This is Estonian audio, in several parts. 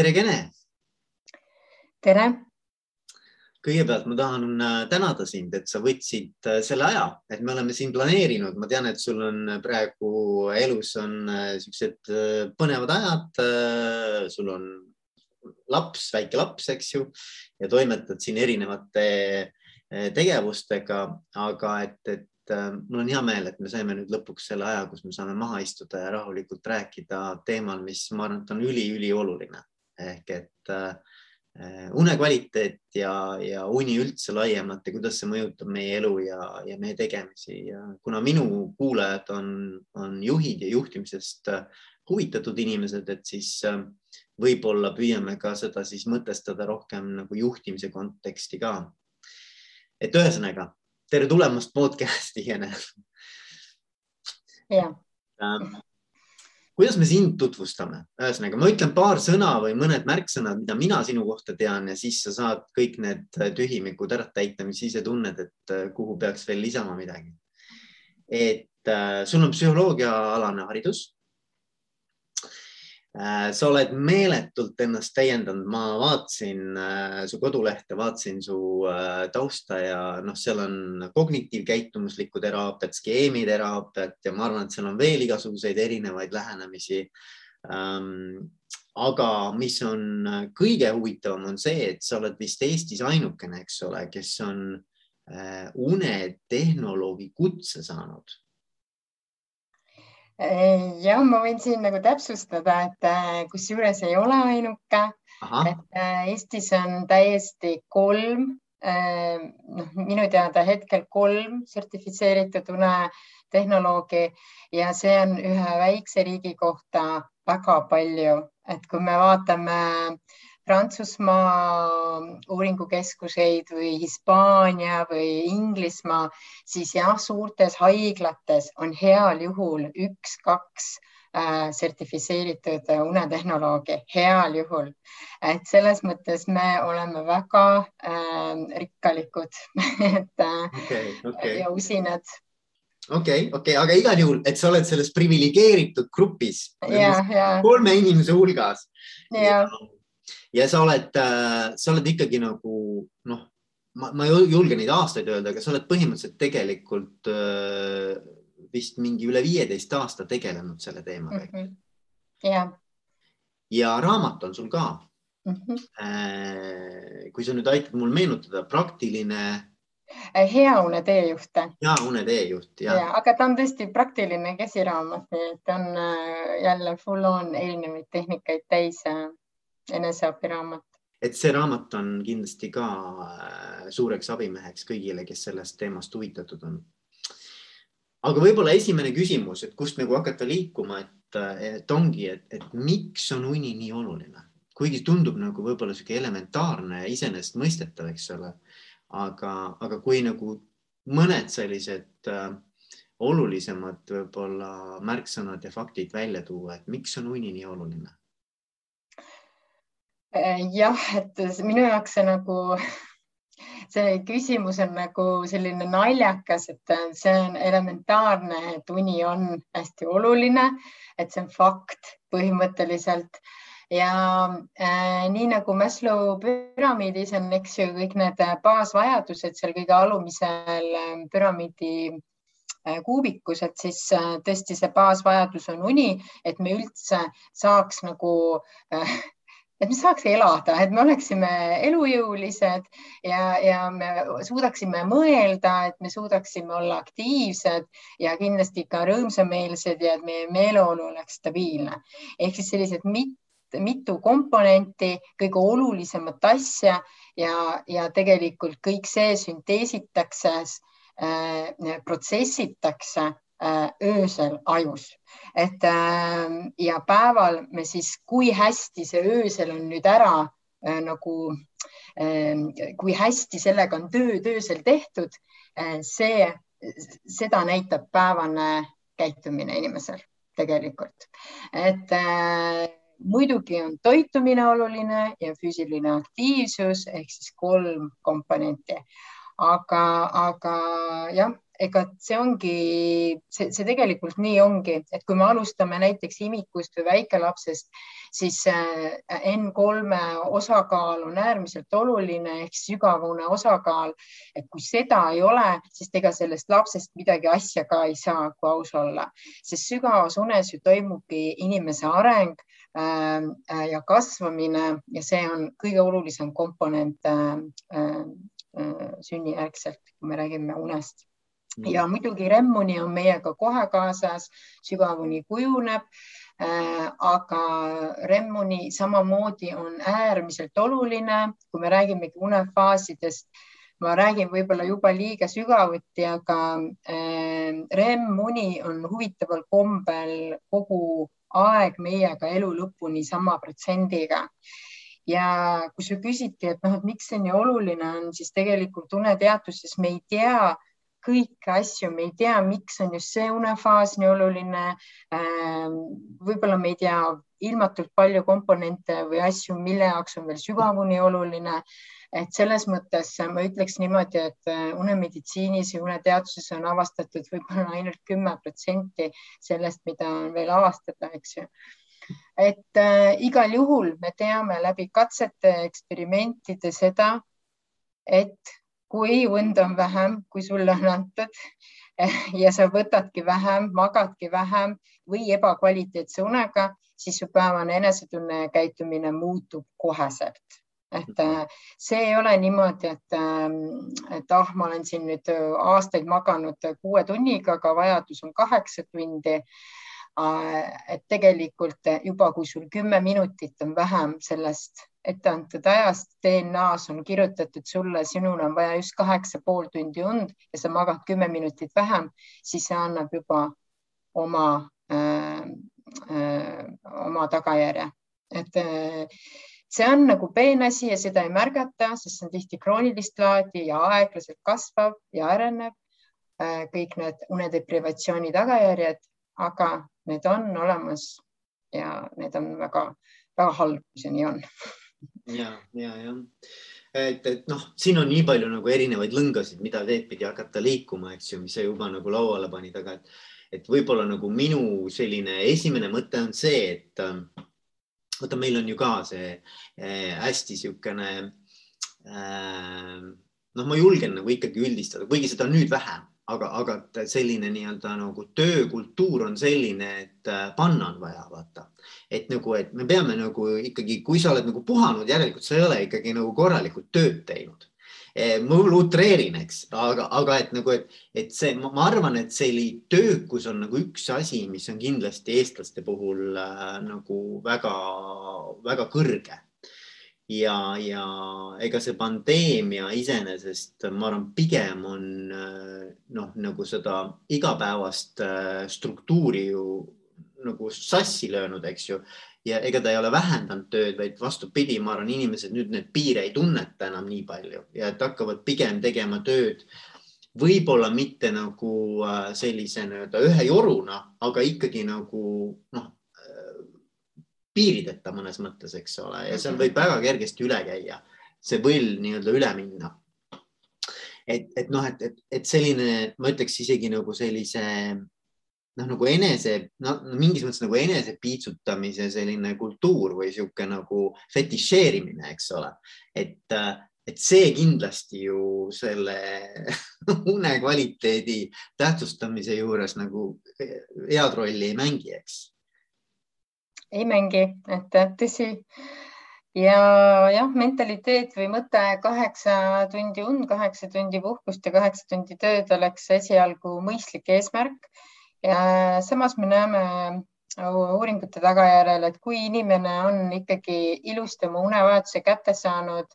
tere, Kene. tere. kõigepealt ma tahan äh, tänada sind, et sa võtsid äh, selle aja, et me oleme siin planeerinud, ma tean, et sul on praegu elus on äh, siuksed põnevad ajad. sul on laps, väike laps, eks ju, ja toimetad siin erinevate tegevustega, aga et, et mul on hea meel, et me saime nüüd lõpuks selle aja, kus me saame maha istuda ja rahulikult rääkida teemal, mis ma arvan, et on üliülioluline ehk et äh, unekvaliteet ja, ja uni üldse laiemalt ja kuidas see mõjutab meie elu ja, ja meie tegemisi ja kuna minu kuulajad on, on juhid ja juhtimisest äh, huvitatud inimesed, et siis äh, võib-olla püüame ka seda siis mõtestada rohkem nagu juhtimise konteksti ka. et ühesõnaga tere tulemast podcast'i, Jene. jah kuidas me sind tutvustame? ühesõnaga, ma ütlen paar sõna või mõned märksõnad, mida mina sinu kohta tean ja siis sa saad kõik need tühimikud ära täita, mis ise tunned, et äh, kuhu peaks veel lisama midagi. et äh, sul on psühholoogiaalane haridus Äh, sa oled meeletult ennast täiendanud, ma vaatasin äh, su kodulehte, vaatasin su äh, tausta ja noh, seal on kognitiivkäitumuslikku teraapiat, skeemiteraapiat ja ma arvan, et seal on veel igasuguseid erinevaid lähenemisi. Ähm, aga mis on kõige huvitavam, on see, et sa oled vist Eestis ainukene, eks ole, kes on unetehnoloogi kutse saanud jah, ma võin siin nagu täpsustada, et äh, kusjuures ei ole ainuke, et äh, Eestis on täiesti kolm, äh, noh, minu teada hetkel kolm sertifitseeritud unetehnoloogi ja see on ühe väikse riigi kohta väga palju, et kui me vaatame äh, Prantsusmaa uuringukeskuseid või Hispaania või Inglismaa, siis jah, suurtes haiglates on heal juhul üks-kaks äh, sertifitseeritud unetehnoloogi, heal juhul. et selles mõttes me oleme väga äh, rikkalikud et äh, okay, okay. ja usinad okei okay,, okei okay., aga igal juhul, et sa oled selles priviligeeritud grupis kolme inimese hulgas. ja, ja sa oled, äh, sa oled ikkagi nagu noh, ma, ma ei julge neid aastaid öelda, aga sa oled põhimõtteliselt tegelikult äh, vist mingi üle viieteist aasta tegelenud selle teemaga mm. -hmm. jah. ja raamat on sul ka mm. -hmm. kui sa nüüd aitad mul meenutada, praktiline hea une teejuht. hea une teejuht, jah ja,. aga ta on tõesti praktiline käsiraamat, nii et on jälle full on erinevaid tehnikaid täis eneseabiraamat. et see raamat on kindlasti ka äh, suureks abimeheks kõigile, kes sellest teemast huvitatud on. aga võib-olla esimene küsimus, et kust nagu hakata liikuma, et, et ongi, et, et miks on uni nii oluline, kuigi tundub nagu võib-olla sihuke elementaarne ja iseenesestmõistetav, eks ole. aga, aga kui nagu mõned sellised äh, olulisemad võib-olla märksõnad ja faktid välja tuua, et miks on uni nii oluline? Äh, jah, et minu jaoks see nagu, see küsimus on nagu selline naljakas, et see on elementaarne, et uni on hästi oluline, et see on fakt põhimõtteliselt. Ja äh, nii nagu Maslow püramiidis on, eks ju, kõik need baasvajadused seal kõige alumisel äh, püramiidi äh, kuubikus, et siis tõesti see baasvajadus on uni, et me üldse saaks nagu äh, et me saaks elada, et me oleksime elujõulised ja, ja me suudaksime mõelda, et me suudaksime olla aktiivsed ja kindlasti ka rõõmsameelsed ja et meie meeleolu oleks stabiilne. ehk siis sellised mit, mitu komponenti, kõige olulisemat asja ja, ja tegelikult kõik see sünteesitakse äh,, protsessitakse öösel ajus. et ähm, ja päeval me siis, kui hästi see öösel on nüüd ära äh, nagu, ähm, kui hästi sellega on tööd öösel tehtud, äh, see, seda näitab päevane käitumine inimesel tegelikult. et muidugi on toitumine oluline ja füüsiline aktiivsus ehk siis kolm komponenti. aga, aga jah ega see ongi, see, see tegelikult nii ongi, et kui me alustame näiteks imikust või väikelapsest, siis äh, N3 osakaal on äärmiselt oluline ehk sügavune osakaal. et kui seda ei ole, siis ega sellest lapsest midagi asja ka ei saa, kui aus olla, sest sügavas unes ju toimubki inimese areng ähm, äh, ja kasvamine ja see on kõige olulisem komponent äh, sünnijärgselt, kui me räägime unest ja muidugi Remmuni on meiega kohe kaasas, sügavuni kujuneb äh,. aga Remmuni samamoodi on äärmiselt oluline, kui me räägimegi unefaasidest. ma räägin võib-olla juba liiga sügavuti, aga äh, Remmuni on huvitaval kombel kogu aeg meiega elu lõpuni sama protsendiga ja kui sul küsiti, et noh, et miks see nii oluline on, siis tegelikult uneteaduses me ei tea kõiki asju, me ei tea, miks on just see unefaas nii oluline. Ähm, võib-olla me ei tea ilmatult palju komponente või asju, mille jaoks on veel sügavuni oluline. et selles mõttes ma ütleks niimoodi, et äh, unemeditsiinis ja uneteaduses on avastatud võib-olla ainult kümme protsenti sellest, mida on veel avastada, eks ju et äh, igal juhul me teame läbi katsete, eksperimentide seda, et kui und on vähem, kui sulle on antud ja sa võtadki vähem, magadki vähem või ebakvaliteetse unega, siis su päevane enesetunne ja käitumine muutub koheselt. et äh, see ei ole niimoodi, et, ähm, et ah, ma olen siin nüüd aastaid maganud kuue tunniga, aga vajadus on kaheksa tundi et tegelikult juba, kui sul kümme minutit on vähem sellest etteantud ajast DNA-s on kirjutatud sulle, sinul on vaja just kaheksa pool tundi und ja sa magad kümme minutit vähem, siis see annab juba oma äh,, äh, oma tagajärje, et äh, see on nagu peenasi ja seda ei märgata, sest see on tihti kroonilist laadi ja aeglaselt kasvav ja areneb äh,. kõik need unedeprivatsiooni tagajärjed, aga need on olemas ja need on väga-väga halb, kui see nii on ja, ja, jah. et, et noh, siin on nii palju nagu erinevaid lõngasid, mida teed pidi hakata liikuma, eks ju, mis sa juba nagu lauale panid, aga et, et võib-olla nagu minu selline esimene mõte on see, et vaata, meil on ju ka see äh, hästi niisugune äh, noh, ma julgen nagu ikkagi üldistada, kuigi seda on nüüd vähem, aga, aga selline nii-öelda nagu töökultuur on selline, et äh, panna on vaja, vaata. et nagu, et me peame nagu ikkagi, kui sa oled nagu puhanud, järelikult sa ei ole ikkagi nagu korralikult tööd teinud e, ma utreerin, eks, aga, aga et nagu, et, et see, ma arvan, et selline töökus on nagu üks asi, mis on kindlasti eestlaste puhul äh, nagu väga-väga kõrge ja, ja ega see pandeemia iseenesest, ma arvan, pigem on noh, nagu seda igapäevast äh, struktuuri ju nagu sassi löönud, eks ju. ja ega ta ei ole vähendanud tööd, vaid vastupidi, ma arvan, inimesed nüüd neid piire ei tunneta enam nii palju ja et hakkavad pigem tegema tööd võib-olla mitte nagu äh, sellise nii-öelda ühe joruna, aga ikkagi nagu noh piirideta mõnes mõttes, eks ole, ja seal võib väga kergesti üle käia, see võll nii-öelda üle minna. et, et noh, et, et, et selline, ma ütleks isegi nagu sellise noh, nagu enese, no mingis mõttes nagu enese piitsutamise selline kultuur või sihuke nagu fetišeerimine, eks ole, et, et see kindlasti ju selle une kvaliteedi tähtsustamise juures nagu head rolli ei mängi, eks ei mängi, et tõsi. ja jah, mentaliteet või mõte kaheksa tundi und, kaheksa tundi puhkust ja kaheksa tundi tööd oleks esialgu mõistlik eesmärk. ja samas me näeme uuringute tagajärjel, et kui inimene on ikkagi ilusti oma unevajaduse kätte saanud,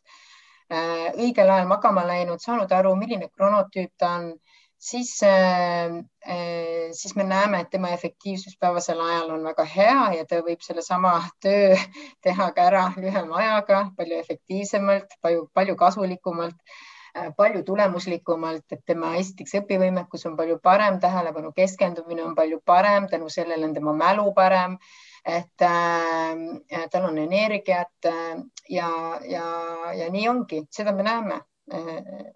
äh, õigel ajal magama läinud, saanud aru, milline kronotüüp ta on siis, äh, äh, siis me näeme, et tema efektiivsus päevasel ajal on väga hea ja ta võib sellesama töö teha ka ära lühema ajaga, palju efektiivsemalt, palju, palju kasulikumalt, äh, palju tulemuslikumalt, et tema esiteks õpivõimekus on palju parem, tähelepanu keskendumine on palju parem, tänu sellele on tema mälu parem et äh, tal on energiat äh, ja, ja, ja nii ongi, seda me näeme äh,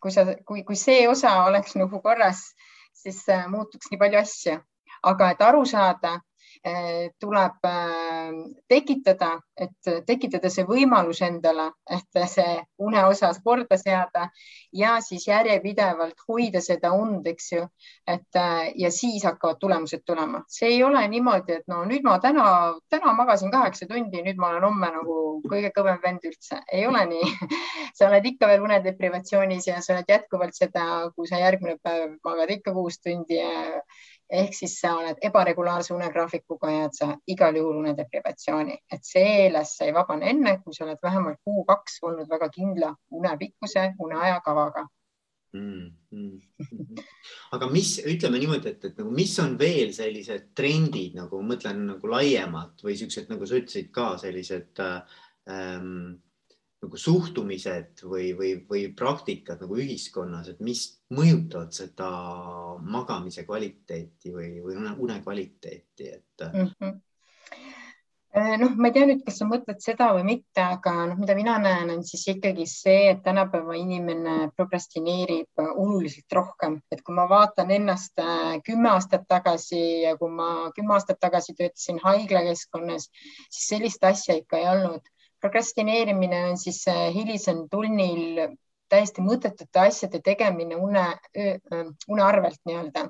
kui sa, kui, kui see osa oleks nagu korras, siis äh, muutuks nii palju asju, aga et aru saada tuleb eh, tekitada, et tekitada see võimalus endale, et see une osas korda seada ja siis järjepidevalt hoida seda und, eks ju, et eh, ja siis hakkavad tulemused tulema. see ei ole niimoodi, et no nüüd ma täna, täna magasin kaheksa tundi, nüüd ma olen homme nagu kõige kõvem vend üldse. ei ole nii sa oled ikka veel unedeprivatsioonis ja sa oled jätkuvalt seda, kui sa järgmine päev magad ikka kuus tundi ja ehk siis sa oled ebaregulaarse unegraafikuga ja sa igal juhul unedeprivatsiooni, et sellest sa ei vabane enne, kui sa oled vähemalt kuu-kaks olnud väga kindla unepikkuse, uneajakavaga mm,. Mm. aga mis, ütleme niimoodi, et, et nagu, mis on veel sellised trendid nagu mõtlen nagu laiemalt või siuksed, nagu sa ütlesid ka sellised ähm, nagu suhtumised või, või, või praktikad nagu ühiskonnas, et mis mõjutavad seda magamise kvaliteeti või, või une kvaliteeti, et mm. -hmm noh, ma ei tea nüüd, kas sa mõtled seda või mitte, aga noh, mida mina näen, on siis ikkagi see, et tänapäeva inimene prokrastineerib oluliselt rohkem, et kui ma vaatan ennast äh, kümme aastat tagasi ja kui ma kümme aastat tagasi töötasin haiglakeskkonnas, siis sellist asja ikka ei olnud prokrastineerimine on siis hilisem tunnil täiesti mõttetute asjade tegemine une, une arvelt nii-öelda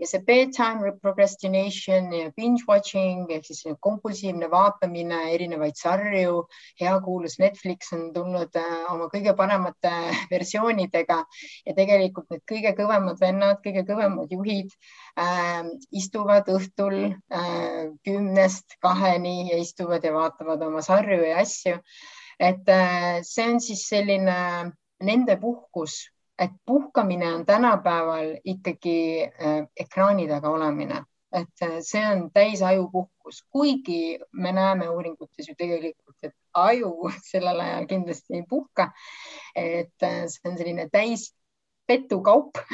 ja see bedtime procrastination ja binge watching ehk siis kompulsiivne vaatamine, erinevaid sarju, heakuulus Netflix on tulnud äh, oma kõige paremate versioonidega ja tegelikult need kõige kõvemad vennad, kõige kõvemad juhid äh, istuvad õhtul äh, kümnest kaheni ja istuvad ja vaatavad oma sarju ja asju. et äh, see on siis selline nende puhkus et puhkamine on tänapäeval ikkagi äh, ekraani taga olemine, et äh, see on täis ajupuhkus, kuigi me näeme uuringutes ju tegelikult, et aju sellel ajal kindlasti ei puhka. et äh, see on selline täis petukaup.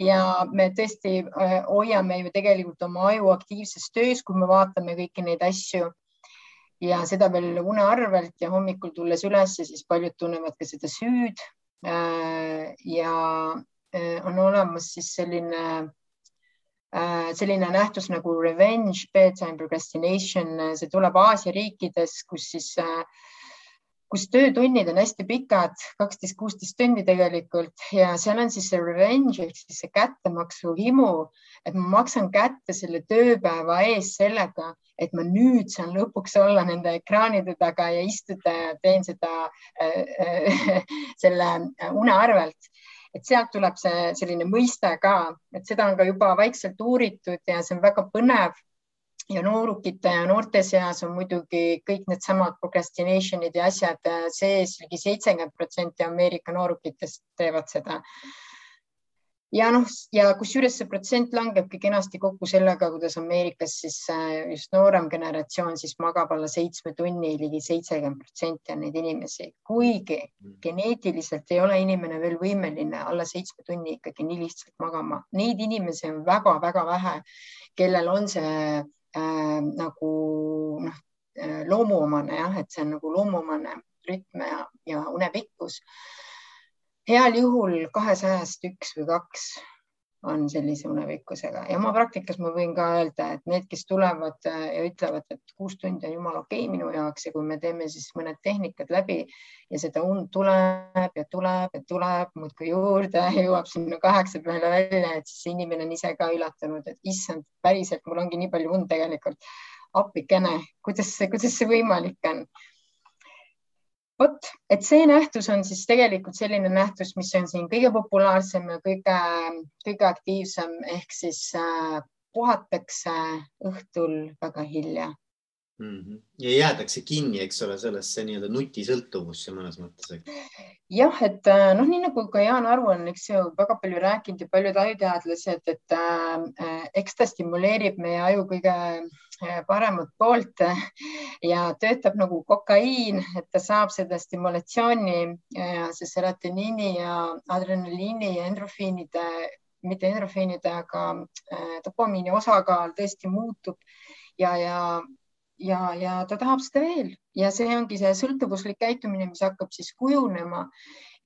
Ja me tõesti hoiame ju tegelikult oma aju aktiivses töös, kui me vaatame kõiki neid asju ja seda veel une arvelt ja hommikul tulles üles siis paljud tunnevad ka seda süüd. Äh, ja äh, on olemas siis selline äh, selline nähtus nagu revenge bedtime procrastination, see tuleb Aasia riikides, kus siis, kus töötunnid on hästi pikad, kaksteist, kuusteist tundi tegelikult ja seal on siis see revenge ehk siis see kättemaksu himu, et ma maksan kätte selle tööpäeva eest sellega, et ma nüüd saan lõpuks olla nende ekraanide taga ja istuda ja teen seda äh, äh, selle une arvelt. et sealt tuleb see selline mõiste ka, et seda on ka juba vaikselt uuritud ja see on väga põnev ja noorukite ja noorte seas on muidugi kõik needsamad procrastination'id ja asjad sees ligi, ligi seitsekümmend protsenti Ameerika noorukitest teevad seda ja noh, ja kusjuures see protsent langebki kenasti kokku sellega, kuidas Ameerikas siis äh, just noorem generatsioon siis magab alla seitsme tunni ligi, ligi seitsekümmend protsenti on neid inimesi, kuigi mm. geneetiliselt ei ole inimene veel võimeline alla seitsme tunni ikkagi nii lihtsalt magama. Neid inimesi on väga-väga vähe, kellel on see äh, nagu noh äh,, loomuomane jah, et see on nagu loomuomane rütm ja, ja unepikkus. Heal juhul kahesajast üks või kaks on sellise unepikkusega ja oma praktikas ma võin ka öelda, et need, kes tulevad äh, ja ütlevad, et kuus tundi on jumala okei okay minu jaoks ja kui me teeme siis mõned tehnikad läbi ja seda und tuleb ja tuleb ja tuleb muudkui juurde, jõuab sinna kaheksa peale välja, et siis inimene on ise ka üllatunud, et issand, päriselt mul ongi nii palju und tegelikult. appikene, kuidas kuidas see võimalik on vot, et see nähtus on siis tegelikult selline nähtus, mis on siin kõige populaarsem ja kõige, kõige aktiivsem ehk siis äh, puhatakse õhtul väga hilja mm. -hmm. ja jäädakse kinni, eks ole, sellesse nii-öelda nutisõltuvusse mõnes mõttes. jah, et äh, noh, nii nagu ka Jaan Aru on, eks ju, väga palju rääkinud ja paljud ajuteadlased, et äh, äh eks ta stimuleerib meie aju kõige paremat poolt ja töötab nagu kokaiin, et ta saab seda stimulatsiooni see serotoniini ja adrenaliini ja endrofiinide, mitte endrofiinide, aga äh, dopamiini osakaal tõesti muutub ja, ja ja, ja ta tahab seda veel. Ja see ongi see sõltuvuslik käitumine, mis hakkab siis kujunema.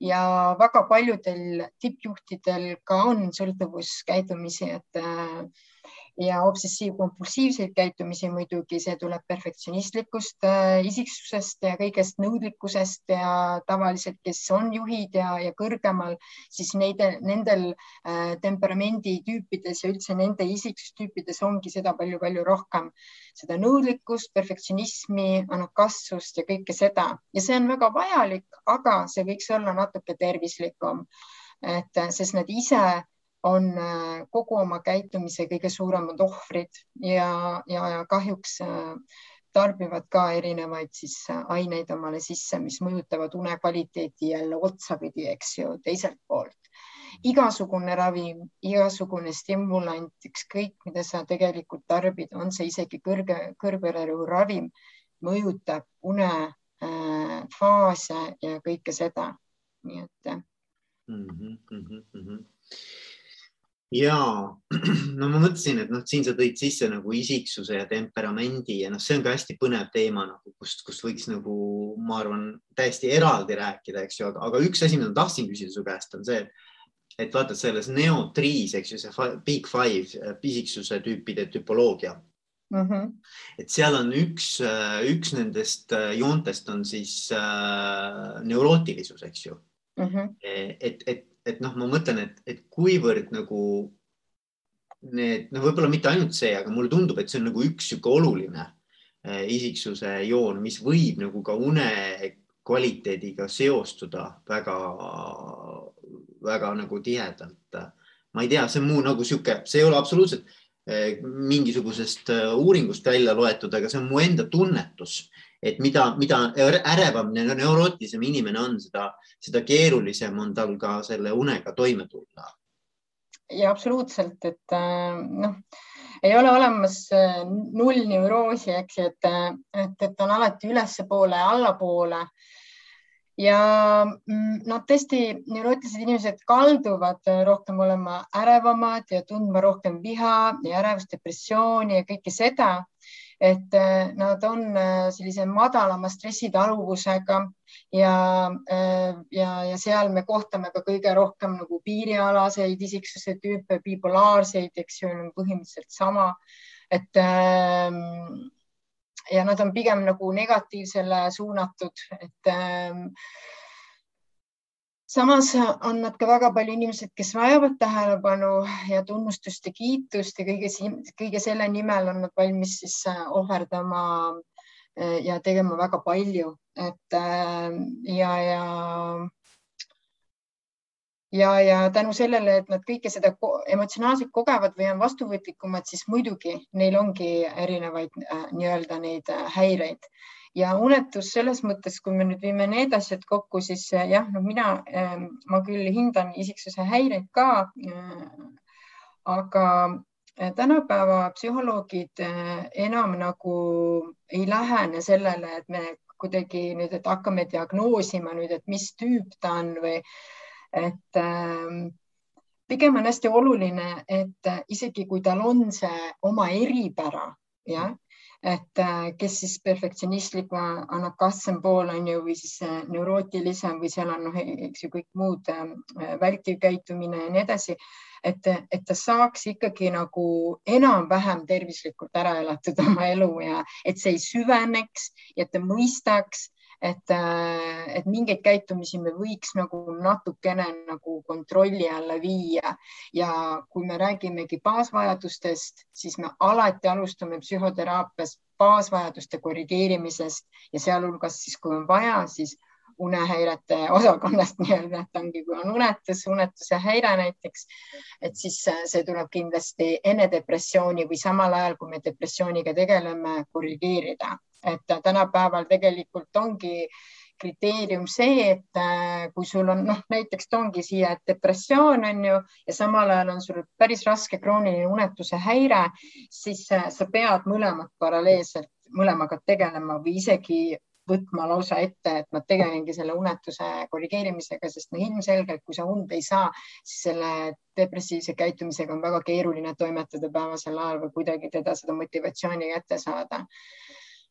Ja väga paljudel tippjuhtidel ka on sõltuvuskäitumisi, et ja obsessiivkompulsiivseid käitumisi muidugi, see tuleb perfektsionistlikust äh, isiksusest ja kõigest nõudlikkusest ja tavaliselt, kes on juhid ja, ja kõrgemal, siis neid, nendel äh, temperamentitüüpides ja üldse nende isiksustüüpides ongi seda palju-palju rohkem, seda nõudlikkust, perfektsionismi, anakassust ja kõike seda. Ja see on väga vajalik, aga see võiks olla natuke tervislikum. Et sest nad ise on äh, kogu oma käitumise kõige suuremad ohvrid ja, ja, kahjuks äh, tarbivad ka erinevaid siis äh, aineid omale sisse, mis mõjutavad une kvaliteeti jälle otsapidi, eks ju, teiselt poolt. igasugune ravim, igasugune stimulant, ükskõik mida sa tegelikult tarbid, on see isegi kõrge, kõrgvereravim, mõjutab une äh, faase ja kõike seda. nii et mm. -hmm, mm -hmm ja no ma mõtlesin, et noh, siin sa tõid sisse nagu isiksuse ja temperamendi ja noh, see on ka hästi põnev teema nagu, kust, kust võiks nagu, ma arvan, täiesti eraldi rääkida, eks ju, aga üks asi, mida ma tahtsin küsida su käest, on see, et vaata selles Neo triis, eks ju, see Big Five äh, isiksuse tüüpide tüpoloogia mm. -hmm. et seal on üks, äh, üks nendest äh, joontest on siis äh, neurootilisus, eks ju mm. -hmm. et, et et noh, ma mõtlen, et, et kuivõrd nagu need, no võib-olla mitte ainult see, aga mulle tundub, et see on nagu üks sihuke oluline eh, isiksuse joon, mis võib nagu ka une kvaliteediga seostuda väga-väga nagu tihedalt. ma ei tea, see on mu nagu sihuke, see ei ole absoluutselt eh, mingisugusest eh, uuringust välja loetud, aga see on mu enda tunnetus et mida, mida ärevam, neurootilisem inimene on, seda, seda keerulisem on tal ka selle unega toime tulla. ja absoluutselt, et äh, noh, ei ole olemas äh, nullneuroosi, eks ju, et, äh, et, et on alati ülespoole ja allapoole ja mm, noh, tõesti neurootilised inimesed kalduvad rohkem olema ärevamad ja tundma rohkem viha ja ärevust, depressiooni ja kõike seda et äh, nad on äh, sellise madalama stressitaluvusega ja, äh, ja, ja seal me kohtame ka kõige rohkem nagu piirialaseid isiksuse tüüpe, bipolaarseid, eks ju, põhimõtteliselt sama. et ähm, ja nad on pigem nagu negatiivsele suunatud, et ähm, samas on nad ka väga palju inimesed, kes vajavad tähelepanu ja tunnustust ja kiitust ja kõige, kõige selle nimel on nad valmis siis äh, ohverdama äh, ja tegema väga palju, et äh, ja, ja ja, ja tänu sellele, et nad kõike seda emotsionaalselt kogevad või on vastuvõtlikumad, siis muidugi neil ongi erinevaid nii-öelda neid häireid ja unetus selles mõttes, kui me nüüd viime need asjad kokku, siis eh, jah, no mina, ehm, ma küll hindan isiksuse häireid ka. Eh, aga eh, tänapäeva psühholoogid enam nagu ei lähene sellele, et me kuidagi nüüd, et hakkame diagnoosima nüüd, et mis tüüp ta on või et äh, pigem on hästi oluline, et isegi kui tal on see oma eripära, jah, et äh, kes siis perfektsionistlikum, annab kasvem pool on ju, või siis äh, neurootilisem või seal on noh, eks ju kõik muud äh, vältiv käitumine ja nii edasi. et, et ta saaks ikkagi nagu enam-vähem tervislikult ära elatud oma elu ja et see ei süveneks ja et ta mõistaks et, äh, et mingeid käitumisi me võiks nagu natukene nagu kontrolli alla viia. Ja kui me räägimegi baasvajadustest, siis me alati alustame psühhoteraapias baasvajaduste korrigeerimisest ja sealhulgas siis, kui on vaja, siis unehäirete osakonnast nii-öelda, et ongi, kui on unetus, unetuse häire näiteks, et siis see tuleb kindlasti enne depressiooni või samal ajal, kui me depressiooniga tegeleme, korrigeerida et tänapäeval tegelikult ongi kriteerium see, et äh, kui sul on noh, näiteks toongi siia depressioon on ju ja samal ajal on sul päris raske krooniline unetuse häire, siis äh, sa pead mõlemat paralleelselt mõlemaga tegelema või isegi võtma lausa ette, et ma tegelengi selle unetuse korrigeerimisega, sest no ilmselgelt, kui sa und ei saa, siis selle depressiivse käitumisega on väga keeruline toimetada päevasel ajal või kuidagi teda seda motivatsiooni kätte saada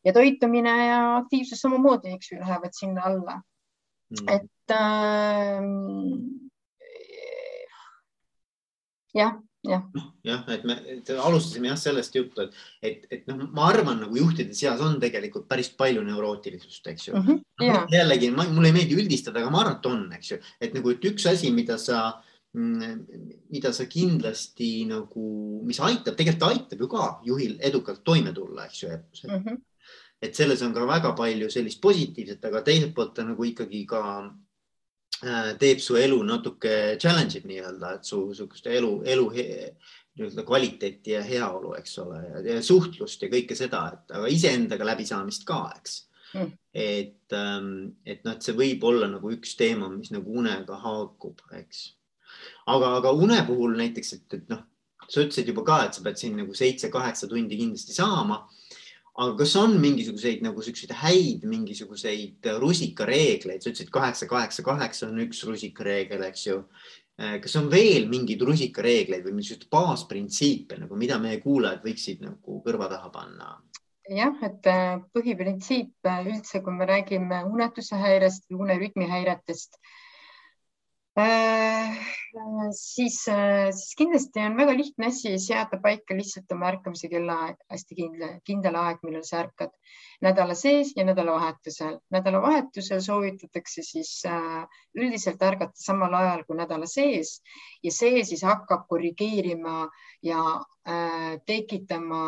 ja toitumine ja aktiivsus samamoodi, eks ju, lähevad sinna alla mm. et äh, jah jah, noh, jah, et me alustasime jah sellest juttu, et, et, et noh, ma arvan, nagu juhtide seas on tegelikult päris palju neurootilisust, eks ju mm. -hmm, yeah. jällegi, mulle ei meeldi üldistada, aga ma arvan, et on, eks ju, et nagu, et üks asi, mida sa, mm, mida sa kindlasti nagu, mis aitab, tegelikult aitab ju ka juhil edukalt toime tulla, eks ju mm. -hmm. Et selles on ka väga palju sellist positiivset, aga teiselt poolt ta nagu ikkagi ka Äh, teeb su elu natuke challenge ib nii-öelda, et su sihukest elu, elu nii-öelda kvaliteeti ja heaolu, eks ole, ja suhtlust ja kõike seda, et aga iseendaga läbisaamist ka, eks. Mm.. et, ähm, et noh, et see võib olla nagu üks teema, mis nagu unega haakub, eks. aga, aga une puhul näiteks, et, et noh, sa ütlesid juba ka, et sa pead siin nagu seitse-kaheksa tundi kindlasti saama aga kas on mingisuguseid nagu siukseid häid mingisuguseid rusikareegleid, sa ütlesid kaheksa, kaheksa, kaheksa on üks rusikareegel, eks ju. Eh, kas on veel mingeid rusikareegleid või mingisuguseid baasprintsiipe nagu, mida meie kuulajad võiksid nagu kõrva taha panna? jah, et eh, põhiprintsiip üldse, kui me räägime unetuse häirest või unerütmi häiretest Äh, siis, äh, siis kindlasti on väga lihtne asi seada paika lihtsalt oma ärkamise kellaaeg, hästi kindla, kindel aeg, millal sa ärkad nädala sees ja nädalavahetusel. nädalavahetusel soovitatakse siis äh, üldiselt ärgata samal ajal kui nädala sees ja see siis hakkab korrigeerima ja tekitama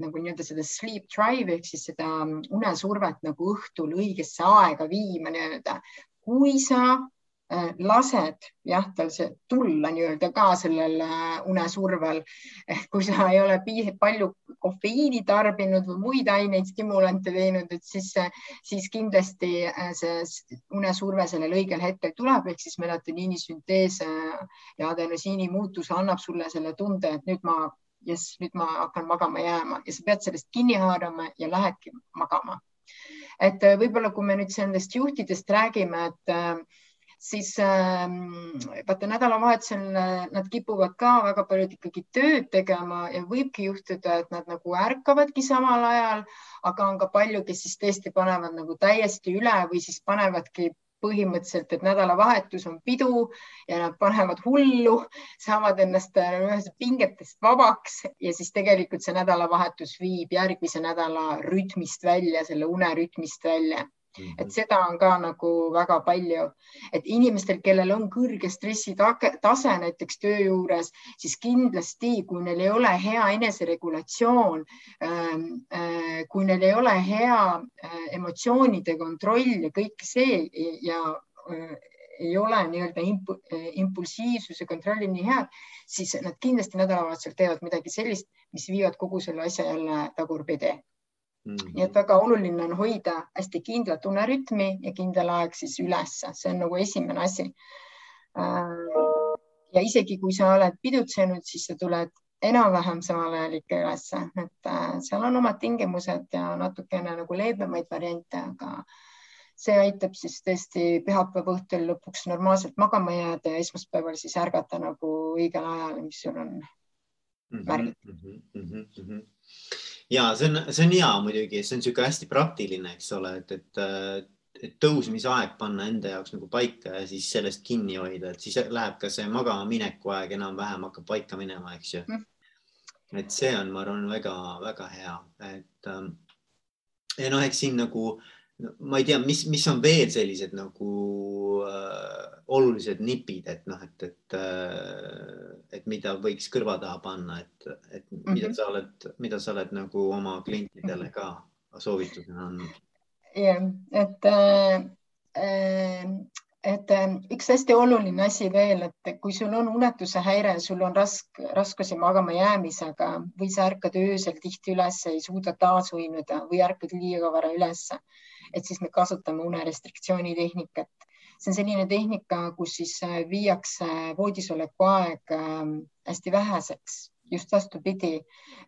nagu nii-öelda seda sleep drive ehk siis seda unesurvet nagu õhtul õigesse aega viima nii-öelda. kui sa Äh, lased jah, tal see tulla nii-öelda ka sellel äh, unesurvel. ehk kui sa ei ole palju kofeiini tarbinud või muid aineid, stimulante teinud, et siis, siis kindlasti äh, see unesurve sellel õigel hetkel tuleb, ehk siis melatoniini süntees ja adenosiini muutus annab sulle selle tunde, et nüüd ma, jess, nüüd ma hakkan magama jääma ja sa pead sellest kinni haarama ja lähedki magama. et võib-olla, kui me nüüd nendest juhtidest räägime, et siis ähm, vaata nädalavahetusel äh, nad kipuvad ka väga paljud ikkagi tööd tegema ja võibki juhtuda, et nad nagu ärkavadki samal ajal, aga on ka palju, kes siis tõesti panevad nagu täiesti üle või siis panevadki põhimõtteliselt, et nädalavahetus on pidu ja nad panevad hullu, saavad ennast äh, pingetest vabaks ja siis tegelikult see nädalavahetus viib järgmise nädala rütmist välja, selle unerütmist välja. Et seda on ka nagu väga palju, et inimestel, kellel on kõrge stressitase näiteks töö juures, siis kindlasti, kui neil ei ole hea eneseregulatsioon, ähm, äh, kui neil ei ole hea äh, emotsioonide kontroll ja kõik see ja äh, ei ole nii-öelda impulsiivsuse kontrolli nii head, siis nad kindlasti nädalavahetusel teevad midagi sellist, mis viivad kogu selle asja jälle tagurpidi. Nii et väga oluline on hoida hästi kindlat unerütmi ja kindel aeg siis ülesse, see on nagu esimene asi. Äh, ja isegi kui sa oled pidutsenud, siis sa tuled enam-vähem samal ajal ikka ülesse, et äh, seal on omad tingimused ja natukene nagu leebemaid variante, aga see aitab siis tõesti pühapäeva õhtul lõpuks normaalselt magama jääda ja esmaspäeval siis ärgata nagu õigel ajal, mis sul on märgitud mm. -hmm, mm -hmm ja see on, see on hea muidugi, see on niisugune hästi praktiline, eks ole, et, et, et tõusmisaeg panna enda jaoks nagu paika ja siis sellest kinni hoida, et siis läheb ka see magama mineku aeg enam-vähem hakkab paika minema, eks ju. Mm.. et see on, ma arvan, väga-väga hea, et ähm, ja noh, eks siin nagu äh, ma ei tea, mis, mis on veel sellised nagu äh, olulised nipid, et noh, et, et äh,, et mida võiks kõrva taha panna, et, et mm -hmm. mida mhm. sa oled, mida sa oled nagu oma klientidele ka soovitusena andnud? jah, et äh, äh et äh, üks hästi oluline asi veel, et kui sul on unetuse häire, sul on rask, raskusi magama jäämisega või sa ärkad öösel tihti üles, ei suuda taas uinuda või ärkad liiga vara ülesse et siis me kasutame unerestriktsiooni tehnikat. see on selline tehnika, kus siis äh, viiakse voodisoleku aeg ähm, hästi väheseks, just vastupidi,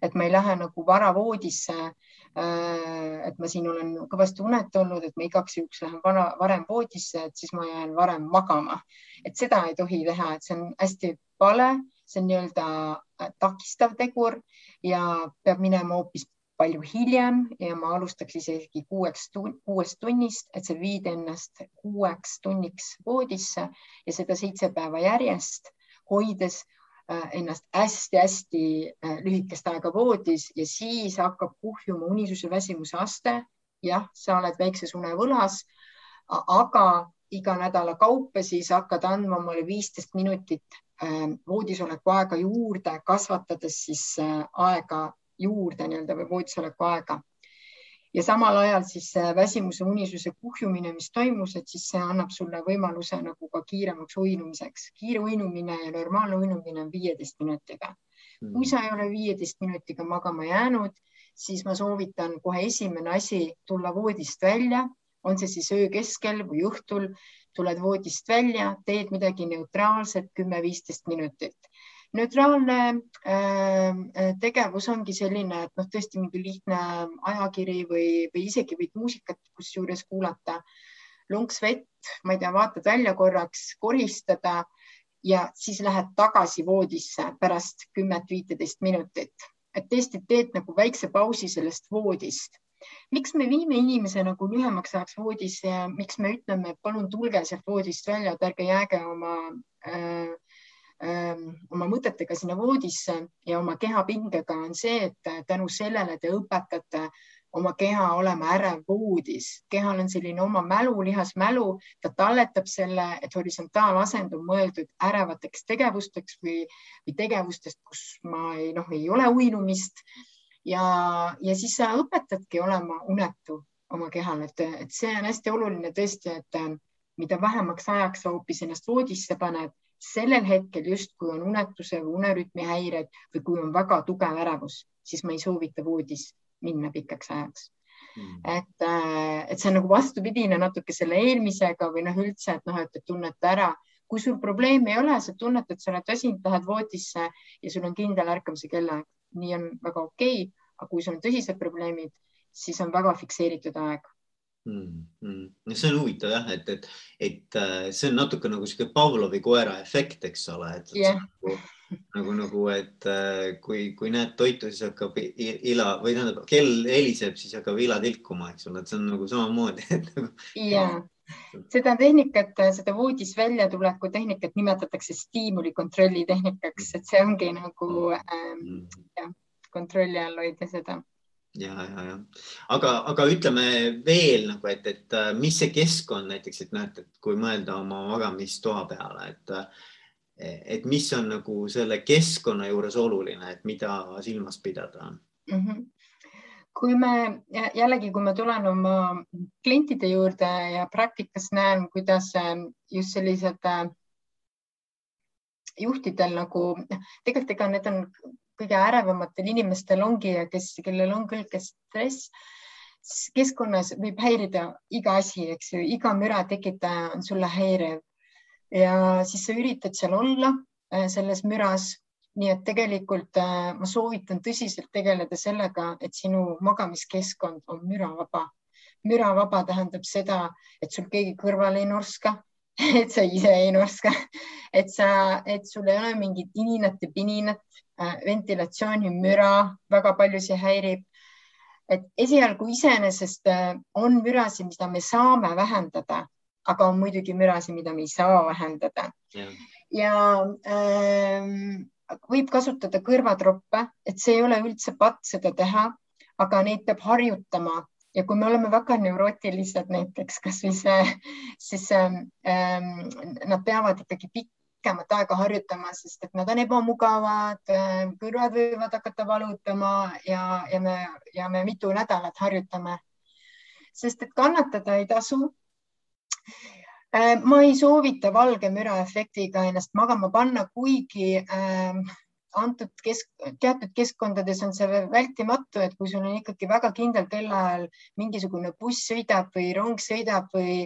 et ma ei lähe nagu vara voodisse. Äh, et ma siin olen kõvasti unet olnud, et ma igaks juhuks lähen vara, varem voodisse, et siis ma jään varem magama. et seda ei tohi teha, et see on hästi vale, see on nii-öelda äh, takistav tegur ja peab minema hoopis palju hiljem ja ma alustaks isegi kuueks, kuuest tunnist, et sa viid ennast kuueks tunniks voodisse ja seda seitse päeva järjest, hoides äh, ennast hästi-hästi äh, lühikest aega voodis ja siis hakkab kuhjuma unisuse väsimuse aste. jah, sa oled väikses unevõlas, aga iga nädala kaupa siis hakkad andma omale viisteist minutit äh, voodisoleku aega juurde, kasvatades siis aega juurde nii-öelda või voodisoleku aega. Ja samal ajal siis väsimuse unisuse kuhjumine, mis toimus, et siis see annab sulle võimaluse nagu ka kiiremaks uinumiseks. kiire uinumine ja normaalne uinumine on viieteist minutiga. kui sa ei ole viieteist minutiga magama jäänud, siis ma soovitan kohe esimene asi tulla voodist välja, on see siis öö keskel või õhtul, tuled voodist välja, teed midagi neutraalset, kümme-viisteist minutit neutraalne äh, tegevus ongi selline, et noh, tõesti mingi lihtne ajakiri või, või isegi võid muusikat kusjuures kuulata. lonks vett, ma ei tea, vaatad välja korraks, koristada ja siis lähed tagasi voodisse pärast kümmet-viiteist minutit, et tõesti teed nagu väikse pausi sellest voodist miks me viime inimese nagu lühemaks ajaks voodisse ja miks me ütleme, et palun tulge sealt voodist välja, et ärge jääge oma äh, Ähm, oma mõtetega sinna voodisse ja oma kehapingega on see, et tänu sellele te õpetate oma keha olema ärev voodis. kehal on selline oma mälu, lihasmälu, ta talletab selle, et horisontaalasend on mõeldud ärevateks tegevusteks või, või tegevustest, kus ma ei, noh, ei ole uinumist. ja, ja siis sa õpetadki olema unetu oma kehal, et, et see on hästi oluline tõesti, et mida vähemaks ajaks sa hoopis ennast voodisse paned, sellel hetkel justkui on unetuse või unerütmi häired või kui on väga tugev ärevus, siis ma ei soovita voodis minna pikaks ajaks. Mm.. et, äh, et see on nagu vastupidine natuke selle eelmisega või noh, üldse, et noh, et tunneta ära, kui sul probleemi ei ole, sa tunned, et sa oled väsinud, lähed voodisse ja sul on kindel ärkamise kellaaeg, nii on väga okei okay., aga kui sul on tõsised probleemid, siis on väga fikseeritud aeg mm,. Mm. no see on huvitav jah, et, et, et äh, see on natuke nagu sihuke Pavlovi koera efekt, eks ole, et yeah. nagu, nagu, nagu, et äh, kui, kui näed toitu, siis hakkab ila või tähendab, kell heliseb, siis hakkab ila tilkuma, eks ole, et see on nagu samamoodi et nagu.... ja seda tehnikat, seda voodis väljatuleku tehnikat nimetatakse stiimulikontrolli tehnikaks, et see ongi nagu ähm, jah, kontrolli all hoida seda ja, ja, ja aga, aga ütleme veel nagu, et, et äh, mis see keskkond näiteks, et näete, et kui mõelda oma magamistoa peale, et äh, et mis on nagu selle keskkonna juures oluline, et mida silmas pidada mm? -hmm kui me jällegi, kui ma tulen oma klientide juurde ja praktikas näen, kuidas äh, just sellised juhtidel nagu tegelikult ega need on kõige ärevamatel inimestel ongi ja kes, kellel on küll stress, keskkonnas võib häirida iga asi, eks ju, iga müra tekitaja on sulle häiriv ja siis sa üritad seal olla äh, selles müras. nii et tegelikult äh, ma soovitan tõsiselt tegeleda sellega, et sinu magamiskeskkond on müravaba. müravaba tähendab seda, et sul keegi kõrval ei norska, et sa ise ei norska, et sa, et sul ei ole mingit ininat ja pininat, Äh, ventilatsioonimüra väga paljusid häirib. et esialgu iseenesest äh, on mürasid, mida me saame vähendada, aga on muidugi mürasid, mida me ei saa vähendada. ja, ja ähm, võib kasutada kõrvatroppe, et see ei ole üldse patt seda teha, aga neid peab harjutama ja kui me oleme väga neurootilised näiteks kasvõi see, siis ähm, nad peavad ikkagi pikemat aega harjutama, sest et nad on ebamugavad, kõrvad võivad hakata valutama ja, ja me, ja me mitu nädalat harjutame. sest et kannatada ei tasu. ma ei soovita valge müra efektiga ennast magama panna, kuigi äh, antud kesk, teatud keskkondades on see vältimatu, et kui sul on ikkagi väga kindlal kellaajal mingisugune buss sõidab või rong sõidab või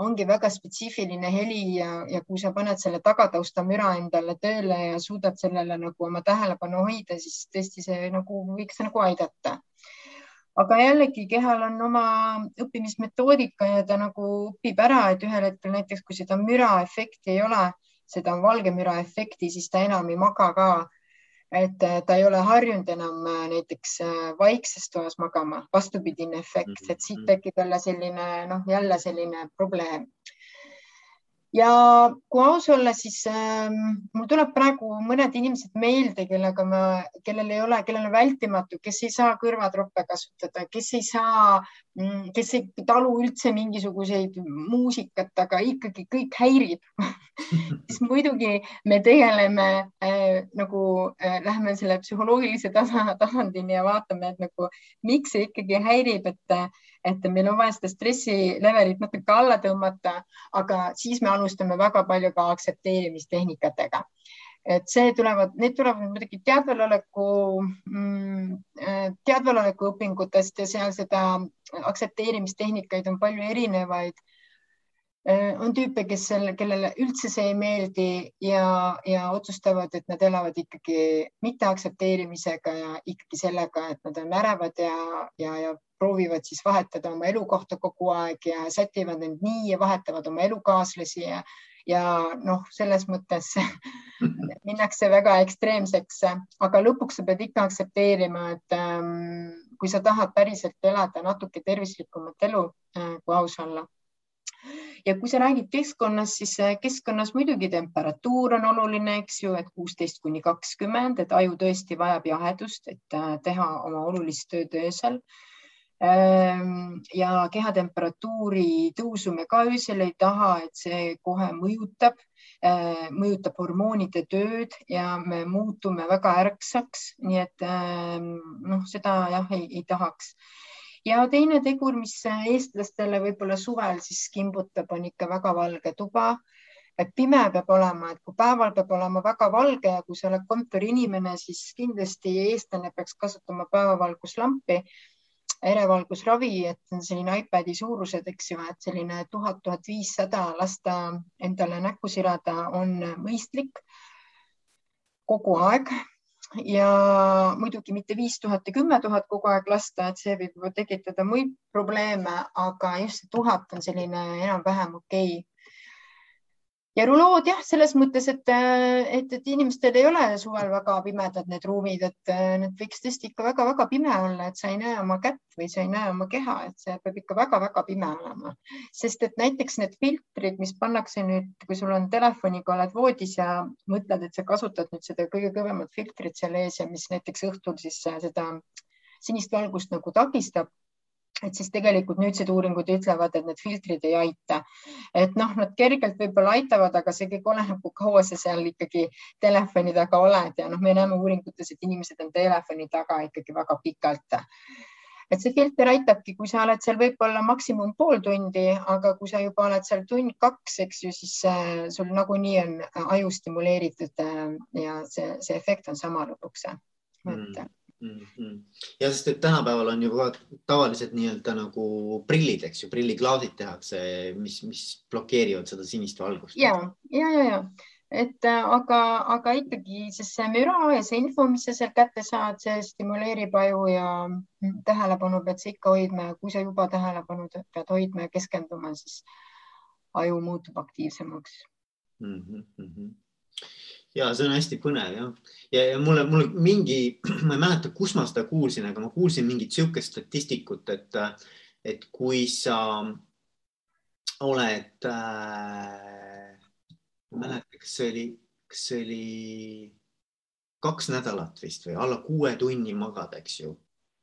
ongi väga spetsiifiline heli ja, ja kui sa paned selle tagatausta müra endale tööle ja suudad sellele nagu oma tähelepanu hoida, siis tõesti see nagu võiks nagu aidata. aga jällegi kehal on oma õppimismetoodika ja ta nagu õpib ära, et ühel hetkel näiteks, kui seda müra efekti ei ole, seda valge müra efekti, siis ta enam ei maga ka et äh, ta ei ole harjunud enam äh, näiteks vaikses toas magama, vastupidine efekt, et siit mm-hmm. tekib jälle selline noh, jälle selline probleem ja kui aus olla, siis ähm, mul tuleb praegu mõned inimesed meelde, kellega ma, kellel ei ole, kellel on vältimatu, kes ei saa kõrvatroppe kasutada, kes ei saa, mm, kes ei talu üldse mingisuguseid muusikat, aga ikkagi kõik häirib siis muidugi me tegeleme äh, nagu äh, lähme selle psühholoogilise tasa, tasandini ja vaatame, et nagu miks see ikkagi häirib, et et meil on vaja seda stressi levelit natuke alla tõmmata, aga siis me alustame väga palju ka aktsepteerimistehnikatega. et see tulevad, need tulevad muidugi teadvaloleku mm,, teadvaloleku õpingutest ja seal seda aktsepteerimistehnikaid on palju erinevaid on tüüpe, kes selle, kellele üldse see ei meeldi ja, ja otsustavad, et nad elavad ikkagi mitteaktsepteerimisega ja ikkagi sellega, et nad on ärevad ja, ja, ja proovivad siis vahetada oma elukohta kogu aeg ja sätivad end nii ja vahetavad oma elukaaslasi ja, ja noh, selles mõttes minnakse väga ekstreemseks, aga lõpuks sa pead ikka aktsepteerima, et ähm, kui sa tahad päriselt elada natuke tervislikumat elu äh,, kui aus olla ja kui sa räägid keskkonnast, siis äh, keskkonnas muidugi temperatuur on oluline, eks ju, et kuusteist kuni kakskümmend, et aju tõesti vajab jahedust, et äh, teha oma olulist tööd öösel. Ehm, ja kehatemperatuuri tõusu me ka öösel ei taha, et see kohe mõjutab, ehm, mõjutab hormoonide tööd ja me muutume väga ärksaks, nii et ehm, noh, seda jah, ei tahaks ja teine tegur, mis eestlastele võib-olla suvel siis kimbutab, on ikka väga valge tuba. et pime peab olema, et kui päeval peab olema väga valge ja kui sa oled kontoriinimene, siis kindlasti eestlane peaks kasutama päevavalguslampi erevalgusravi, et on selline iPadi suurused, eks ju, et selline tuhat, tuhat viissada lasta endale näkku sirada on mõistlik kogu aeg ja muidugi mitte viis tuhat ja kümme tuhat kogu aeg lasta, et see võib tekitada muid probleeme, aga just see tuhat on selline enam-vähem okei. okay ja rulood jah, selles mõttes, et, et, et inimestel ei ole suvel väga pimedad need ruumid, et need võiks tõesti ikka väga-väga pime olla, et sa ei näe oma kätt või sa ei näe oma keha, et see peab ikka väga-väga pime olema. sest et näiteks need filtrid, mis pannakse nüüd, kui sul on telefoniga, oled voodis ja mõtled, et sa kasutad nüüd seda kõige kõvemat filtrit seal ees ja mis näiteks õhtul siis seda sinist valgust nagu takistab et siis tegelikult nüüdsed uuringud ütlevad, et need filtrid ei aita. et noh, nad kergelt võib-olla aitavad, aga see kõik oleneb, kui kaua sa seal ikkagi telefoni taga oled ja noh, me näeme uuringutes, et inimesed on telefoni taga ikkagi väga pikalt. et see filter aitabki, kui sa oled seal võib-olla maksimum pool tundi, aga kui sa juba oled seal tund-kaks, eks ju, siis äh, sul nagunii on aju stimuleeritud äh, ja see, see efekt on sama lõpuks. et mm mm. -hmm. ja sest, et tänapäeval on ju tavaliselt nii-öelda nagu prillid, eks ju, prilliklaasid tehakse, mis, mis blokeerivad seda sinist valgust. ja, ja, ja, ja et äh, aga, aga ikkagi, sest see müra ja see info, mis sa sealt kätte saad, see stimuleerib aju ja tähelepanu pead sa ikka hoidma ja kui sa juba tähelepanu pead hoidma ja keskenduma, siis aju muutub aktiivsemaks mm. -hmm ja see on hästi põnev jah. ja, ja mulle, mulle mingi, ma ei mäleta, kus ma seda kuulsin, aga ma kuulsin mingit sihukest statistikut, et, et kui sa oled äh,, ma ei mäleta, kas see oli, kas see oli kaks nädalat vist või alla kuue tunni magad, eks ju,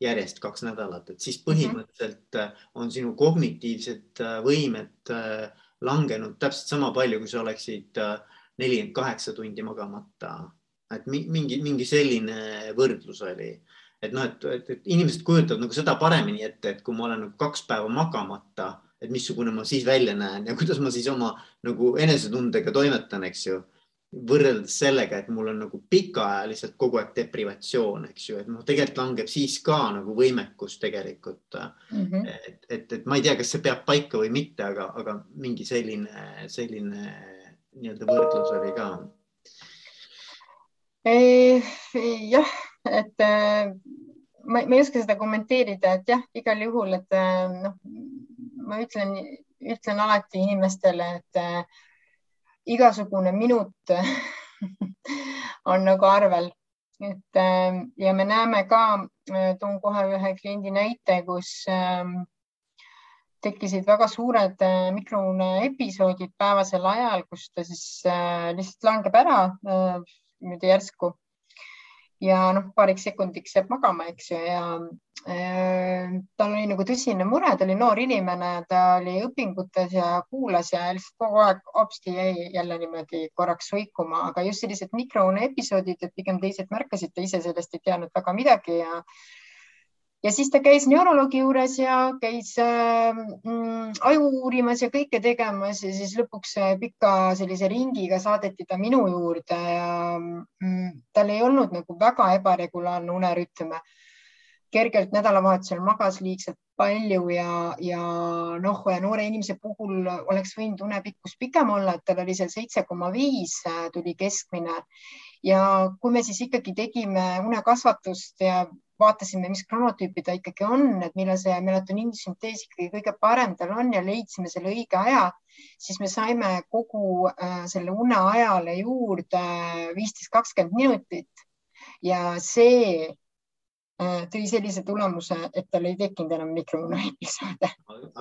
järjest kaks nädalat, et siis mhm. põhimõtteliselt -hmm. on sinu kognitiivsed äh, võimed äh, langenud täpselt sama palju, kui sa oleksid äh, nelikümmend kaheksa tundi magamata. et mingi, mingi selline võrdlus oli, et noh, et, et, et inimesed kujutavad nagu seda paremini ette, et kui ma olen nagu kaks päeva magamata, et missugune ma siis välja näen ja kuidas ma siis oma nagu enesetundega toimetan, eks ju võrreldes sellega, et mul on nagu pikaajaliselt kogu aeg deprivatsioon, eks ju, et noh, tegelikult langeb siis ka nagu võimekus tegelikult mm. -hmm. et, et, et ma ei tea, kas see peab paika või mitte, aga, aga mingi selline, selline nii-öelda võrdlus oli ka? jah, et äh, ma, ma ei oska seda kommenteerida, et jah, igal juhul, et äh, noh, ma ütlen, ütlen alati inimestele, et äh, igasugune minut on nagu arvel et ja me näeme ka, toon kohe ühe kliendi näite, kus tekkisid väga suured mikroune episoodid päevasel ajal, kus ta siis lihtsalt langeb ära niimoodi järsku. Ja noh, paariks sekundiks jääb magama, eks ju, ja äh, tal oli nagu tõsine mure, ta oli noor inimene, ta oli õpingutes ja kuulas ja lihtsalt kogu aeg hopsti jäi jälle niimoodi korraks soikuma, aga just sellised mikroepisoodid, et pigem teised märkasid, ta ise sellest ei teadnud väga midagi ja ja siis ta käis neuroloogi juures ja käis äh, aju uurimas ja kõike tegemas ja siis lõpuks äh, pika sellise ringiga saadeti ta minu juurde ja mm, tal ei olnud nagu väga ebaregulaarne unerütm. kergelt nädalavahetusel magas liigselt palju ja, ja noh, noore inimese puhul oleks võinud unepikkus pikem olla, et tal oli seal seitse koma viis äh, tuli keskmine ja kui me siis ikkagi tegime unekasvatust ja vaatasime, mis kronotüüpi ta ikkagi on, et millal see melatoniini süntees ikkagi kõige parem tal on ja leidsime selle õige aja, siis me saime kogu äh, selle une ajale juurde viisteist, kakskümmend minutit. Ja see tõi sellise tulemuse, et tal ei tekkinud enam mikrouneepisoode.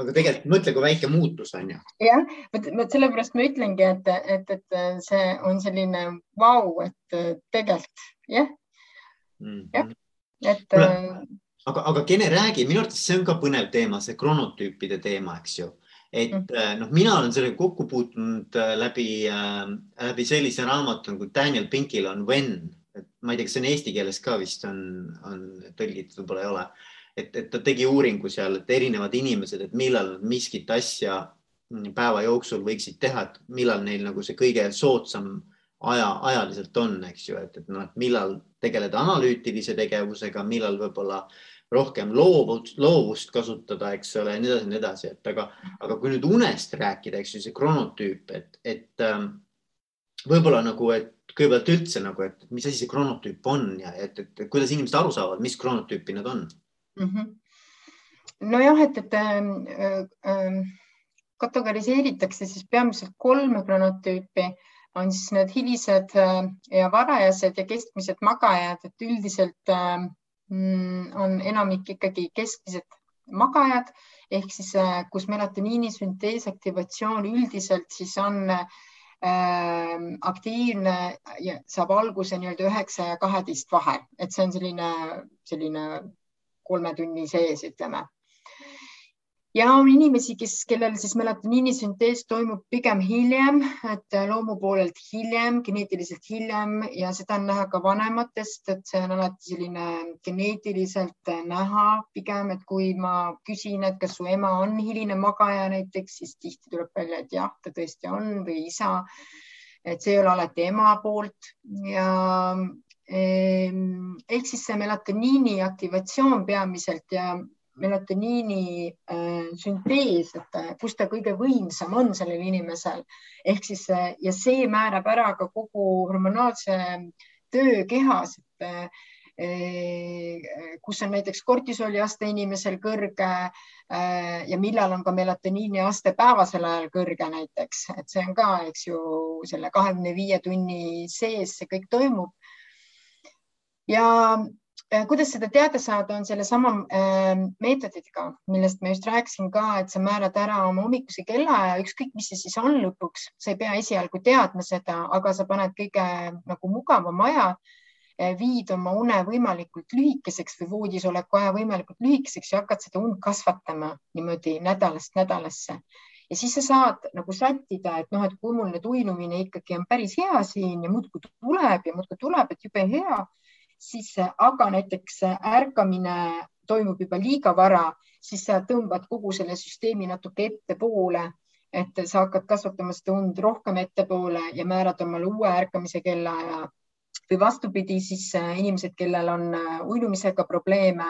aga tegelikult mõtle, kui väike muutus on ju. jah, vot sellepärast ma ütlengi, et, et, et see on selline vau, et tegelikult jah mm -hmm., jah et. Äh, aga, aga Kene, räägi, minu arvates see on ka põnev teema, see kronotüüpide teema, eks ju et mm. noh, mina olen sellega kokku puutunud läbi läbi sellise raamatu nagu Daniel Pinkil on When, et ma ei tea, kas see on eesti keeles ka vist on, on tõlgitud, võib-olla ei ole. et, et ta tegi uuringu seal, et erinevad inimesed, et millal nad miskit asja päeva jooksul võiksid teha, et millal neil nagu see kõige soodsam aja, ajaliselt on, eks ju, et, et noh, millal tegeleda analüütilise tegevusega, millal võib-olla rohkem loovust, loovust kasutada, eks ole, ja nii edasi ja nii edasi, et aga, aga kui nüüd unest rääkida, eks ju, see kronotüüp, et, et ähm, võib-olla nagu, et kõigepealt üldse nagu, et mis asi see kronotüüp on ja et, et, et kuidas inimesed aru saavad, mis kronotüüpi nad on mm? -hmm. nojah, et, et äh, äh, kategoriseeritakse siis peamiselt kolme kronotüüpi on siis need hilised äh, ja varajased ja keskmised magajad, et üldiselt äh, on enamik ikkagi keskmised magajad ehk siis äh, kus melatoniini süntees aktivatsioon üldiselt siis on äh, aktiivne ja saab alguse nii-öelda üheksa ja kaheteist vahel, et see on selline, selline kolme tunni sees, ütleme ja on inimesi, kes, kellel siis melatoniini süntees toimub pigem hiljem, et loomu poolelt hiljem, geneetiliselt hiljem ja seda on näha ka vanematest, et see on alati selline geneetiliselt näha pigem, et kui ma küsin, et kas su ema on hiline magaja näiteks, siis tihti tuleb välja, et jah, ta tõesti on või isa. et see ei ole alati ema poolt ja ehk siis see melatoniini aktivatsioon peamiselt ja melatoniini äh, süntees, et äh, kus ta kõige võimsam on sellel inimesel ehk siis äh, ja see määrab ära ka kogu hormonaalse töö kehas, et kus on näiteks kortisoli aste inimesel kõrge ja millal on ka melatoniini aste päevasel ajal kõrge näiteks, et see on ka, eks ju, selle kahekümne viie tunni sees see kõik toimub. ja kuidas seda teada saada, on sellesama äh, meetoditega, millest ma just rääkisin ka, et sa määrad ära oma hommikuse kellaaja, ükskõik, mis see siis on lõpuks, sa ei pea esialgu teadma seda, aga sa paned kõige nagu mugavama aja, äh, viid oma une võimalikult lühikeseks või voodisoleku aja võimalikult lühikeseks ja hakkad seda und kasvatama niimoodi nädalast nädalasse. Ja siis sa saad nagu sättida, et noh, et kui mul nüüd uinumine ikkagi on päris hea siin ja muudkui tuleb ja muudkui tuleb, et jube hea siis aga näiteks ärkamine toimub juba liiga vara, siis sa tõmbad kogu selle süsteemi natuke ettepoole, et sa hakkad kasvatama seda und rohkem ettepoole ja määrad omale uue ärkamise kellaaja või vastupidi, siis äh, inimesed, kellel on äh, uinumisega probleeme,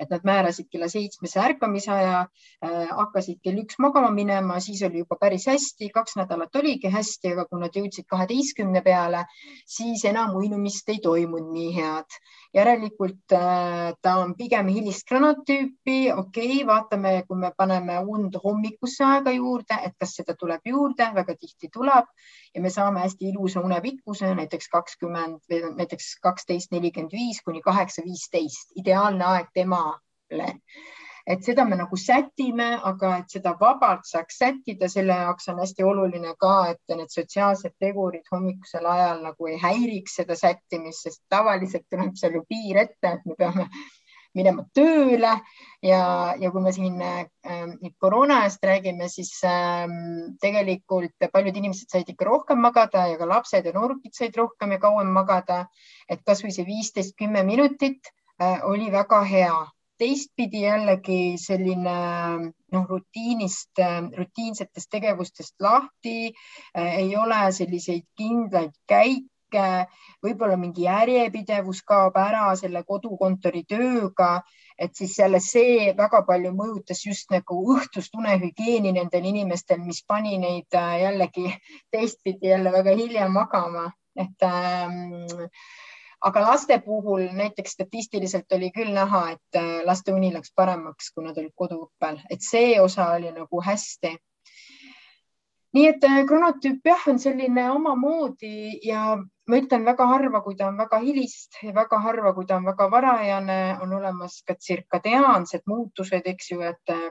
et nad määrasid kella seitsmese ärkamise aja, äh, hakkasid kell üks magama minema, siis oli juba päris hästi, kaks nädalat oligi hästi, aga kui nad jõudsid kaheteistkümne peale, siis enam uinumist ei toimunud nii head. Järelikult ta on pigem hilist granaattüüpi, okei okay,, vaatame, kui me paneme und hommikusse aega juurde, et kas seda tuleb juurde, väga tihti tuleb. Ja me saame hästi ilusa unepikkuse, näiteks kakskümmend näiteks kaksteist nelikümmend viis kuni kaheksa viisteist, ideaalne aeg temale et seda me nagu sätime, aga et seda vabalt saaks sättida, selle jaoks on hästi oluline ka, et need sotsiaalsed tegurid hommikusel ajal nagu ei häiriks seda sättimist, sest tavaliselt tuleb seal ju piir ette, et me peame minema tööle ja, ja kui me siin äh, koroona eest räägime, siis äh, tegelikult paljud inimesed said ikka rohkem magada ja ka lapsed ja noorukid said rohkem ja kauem magada. et kasvõi see viisteist, kümme minutit äh, oli väga hea teistpidi jällegi selline noh, rutiinist, rutiinsetest tegevustest lahti, ei ole selliseid kindlaid käike, võib-olla mingi järjepidevus kaob ära selle kodukontori tööga, et siis jälle see väga palju mõjutas just nagu õhtust unehügieeni nendel inimestel, mis pani neid jällegi teistpidi jälle väga hilja magama, et ähm, aga laste puhul näiteks statistiliselt oli küll näha, et äh, laste uni läks paremaks, kui nad olid koduõppel, et see osa oli nagu hästi. nii et äh, kronotüüp jah, on selline omamoodi ja ma ütlen väga harva, kui ta on väga hilist ja väga harva, kui ta on väga varajane, on olemas ka tsirkadeaansed muutused, eks ju, et äh,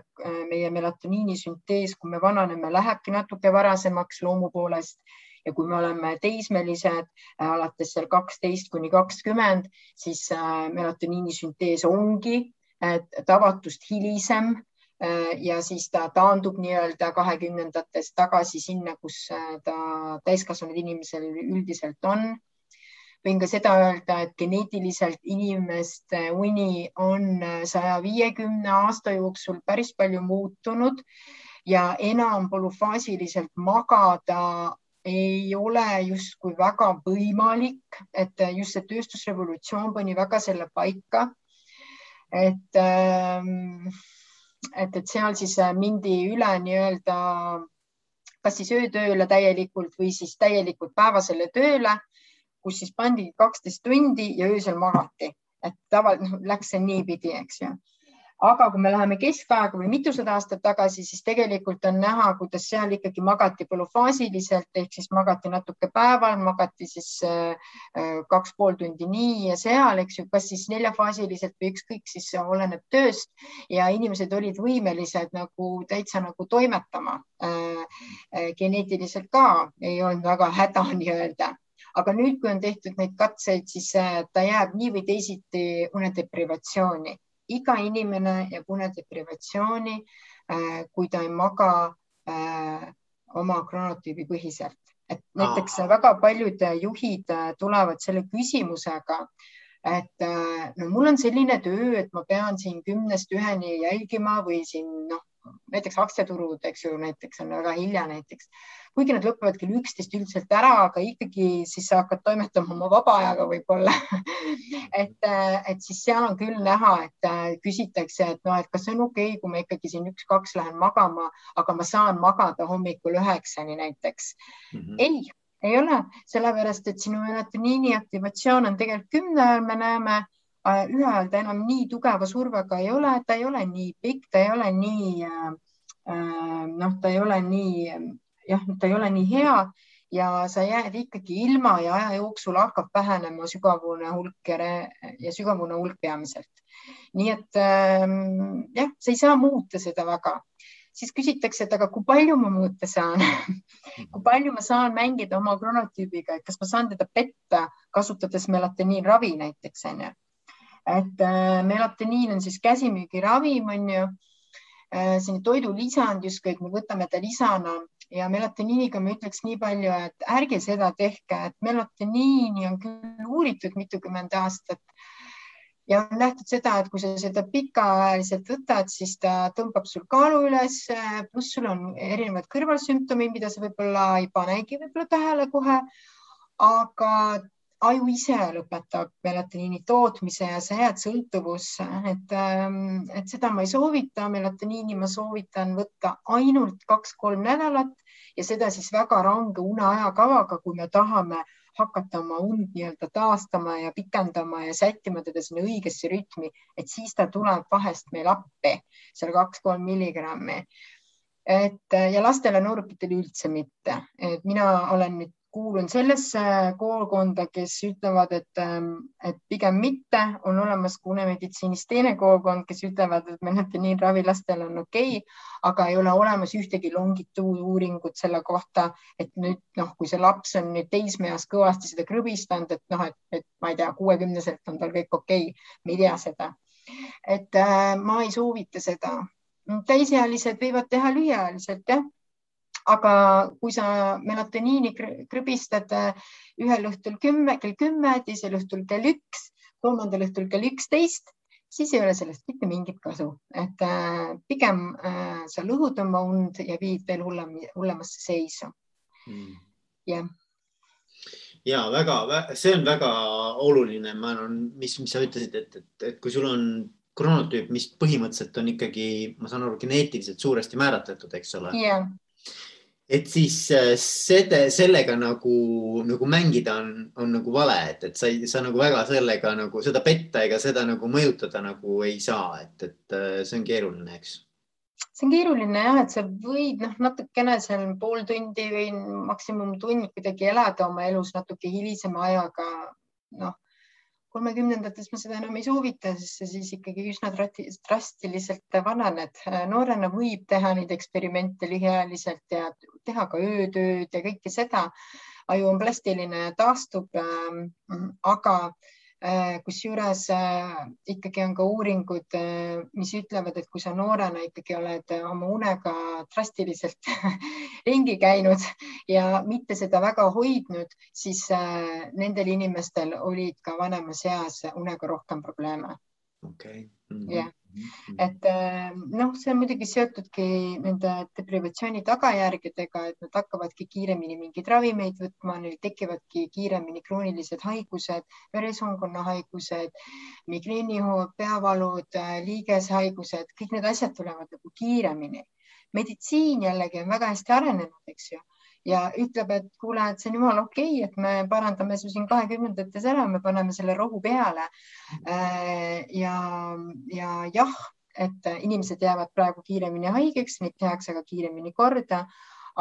meie melatoniini süntees, kui me vananeme, lähebki natuke varasemaks loomu poolest ja kui me oleme teismelised äh, alates seal kaksteist kuni kakskümmend, siis äh, melatoniini süntees ongi tavatust hilisem äh, ja siis ta taandub nii-öelda kahekümnendates tagasi sinna, kus ta täiskasvanud inimesel üldiselt on. Võin ka seda öelda, et geneetiliselt inimeste uni on saja viiekümne aasta jooksul päris palju muutunud ja enam polüfaasiliselt magada ei ole justkui väga võimalik, et just see tööstusrevolutsioon pani väga selle paika. et, ähm, et, et seal siis mindi üle nii-öelda kas siis öötööle täielikult või siis täielikult päevasele tööle, kus siis pandi kaksteist tundi ja öösel magati, et tavaliselt noh, läks see niipidi, eks ju aga kui me läheme keskaega või mitusada aastat tagasi, siis tegelikult on näha, kuidas seal ikkagi magati polüfaasiliselt ehk siis magati natuke päeval, magati siis äh, äh, kaks pool tundi nii ja seal, eks ju, kas siis neljafaasiliselt või ükskõik, siis oleneb tööst. Ja inimesed olid võimelised nagu täitsa nagu toimetama äh, geneetiliselt ka ei olnud väga häda nii-öelda. Aga nüüd, kui on tehtud neid katseid, siis ta jääb nii või teisiti unedeprivatsiooni iga inimene jääb unedeprivatsiooni, äh, kui ta ei maga äh, oma kronotüübi põhiselt. et näiteks väga paljud juhid äh, tulevad selle küsimusega, et no mul on selline töö, et ma pean siin kümnest üheni jälgima või siin noh, näiteks aktsiaturud, eks ju, näiteks on väga hilja näiteks kuigi nad lõpevad kell üksteist üldiselt ära, aga ikkagi siis sa hakkad toimetama oma vaba ajaga võib-olla et, et siis seal on küll näha, et äh, küsitakse, et noh, et kas see on okei okay,, kui ma ikkagi siin üks-kaks lähen magama, aga ma saan magada hommikul üheksani näiteks mm. -hmm. ei, ei ole, sellepärast et sinu melatoniini aktivatsioon on tegelikult kümne ajal, me näeme äh, ühe ajal ta enam nii tugeva survega ei ole, ta ei ole nii pikk, ta ei ole nii äh, noh, ta ei ole nii jah, ta ei ole nii hea ja sa jääd ikkagi ilma ja aja jooksul hakkab vähenema sügavune hulk ja, ja sügavune hulk peamiselt. nii et ähm, jah, sa ei saa muuta seda väga. siis küsitakse, et aga kui palju ma muuta saan kui palju ma saan mängida oma kronotüübiga, et kas ma saan teda petta, kasutades melatoniinravi näiteks onju. et äh, melatoniin on siis käsimüügiravim onju äh, selline toidulisand justkui, et me võtame ta lisana ja melatoniiniga ma ütleks nii palju, et ärge seda tehke, et melatoniini on küll uuritud mitukümmend aastat ja on nähtud seda, et kui sa seda pikaajaliselt võtad, siis ta tõmbab sul kaalu üles, pluss sul on erinevad kõrvalsümptomid, mida sa võib-olla ei panegi võib-olla tähele kohe. aga aju ise lõpetab melatoniini tootmise ja sa jääd sõltuvusse, et, ähm, et seda ma ei soovita. melatoniini ma soovitan võtta ainult kaks-kolm nädalat ja seda siis väga range uneajakavaga, kui me tahame hakata oma und nii-öelda taastama ja pikendama ja sättima teda sinna õigesse rütmi, et siis ta tuleb vahest meil appi, seal kaks-kolm milligrammi. et ja lastele, noorukitele üldse mitte, et mina olen nüüd kuulun sellesse koolkonda, kes ütlevad, et, ähm, et pigem mitte, on olemas ka unemeditsiinis teine koolkond, kes ütlevad, et melatoniinravi lastel on okei okay,, aga ei ole olemas ühtegi longituuduuringut selle kohta, et nüüd noh, kui see laps on nüüd teismeeas kõvasti seda krõbistanud, et noh, et, et ma ei tea, kuuekümneselt on tal kõik okei okay., me ei tea seda. et äh, ma ei soovita seda. täisealised võivad teha lühiajaliselt jah aga kui sa melatoniini krõbistad äh, ühel õhtul kümme, kell kümme, teisel õhtul kell üks, kolmandal õhtul kell üksteist, siis ei ole sellest mitte mingit kasu, et äh, pigem äh, sa lõhud oma und ja viid veel hullem, hullemasse seisu. Mm.. jah. Ja väga, see on väga oluline, ma arvan, mis, mis sa ütlesid, et, et, et kui sul on kronotüüp, mis põhimõtteliselt on ikkagi, ma saan aru, geneetiliselt suuresti määratletud, eks ole. Yeah et siis äh, sede, sellega nagu, nagu mängida on, on nagu vale, et, et sa ei, sa nagu väga sellega nagu seda petta ega seda nagu mõjutada nagu ei saa, et, et äh, see on keeruline, eks. see on keeruline jah, et sa võid noh, natukene seal pool tundi või maksimum tund kuidagi elada oma elus natuke hilisema ajaga. noh, kolmekümnendates ma seda enam ei soovita, sest sa siis ikkagi üsna drastiliselt vananed. noorena võib teha neid eksperimente lühiajaliselt ja teha ka öötööd ja kõike seda. aju on plastiline taastub. Ähm, aga kusjuures äh, ikkagi on ka uuringud, äh, mis ütlevad, et kui sa noorena ikkagi oled oma unega drastiliselt ringi käinud ja mitte seda väga hoidnud, siis nendel inimestel olid ka vanemas eas unega rohkem probleeme. okei okay jah, mm-hmm. Et äh, noh, see on muidugi seotudki nende deprivatsiooni tagajärgedega, et nad hakkavadki kiiremini mingeid ravimeid võtma, neil tekivadki kiiremini kroonilised haigused, veresoonkonna haigused, migreenihood, peavalud, liigeshaigused, kõik need asjad tulevad nagu kiiremini. meditsiin jällegi on väga hästi arenenud, eks ju ja ütleb, et kuule, et see on jumala okei okay,, et me parandame su siin kahekümnendates ära, me paneme selle rohu peale. Äh, ja, ja jah, et inimesed jäävad praegu kiiremini haigeks, neid tehakse ka kiiremini korda,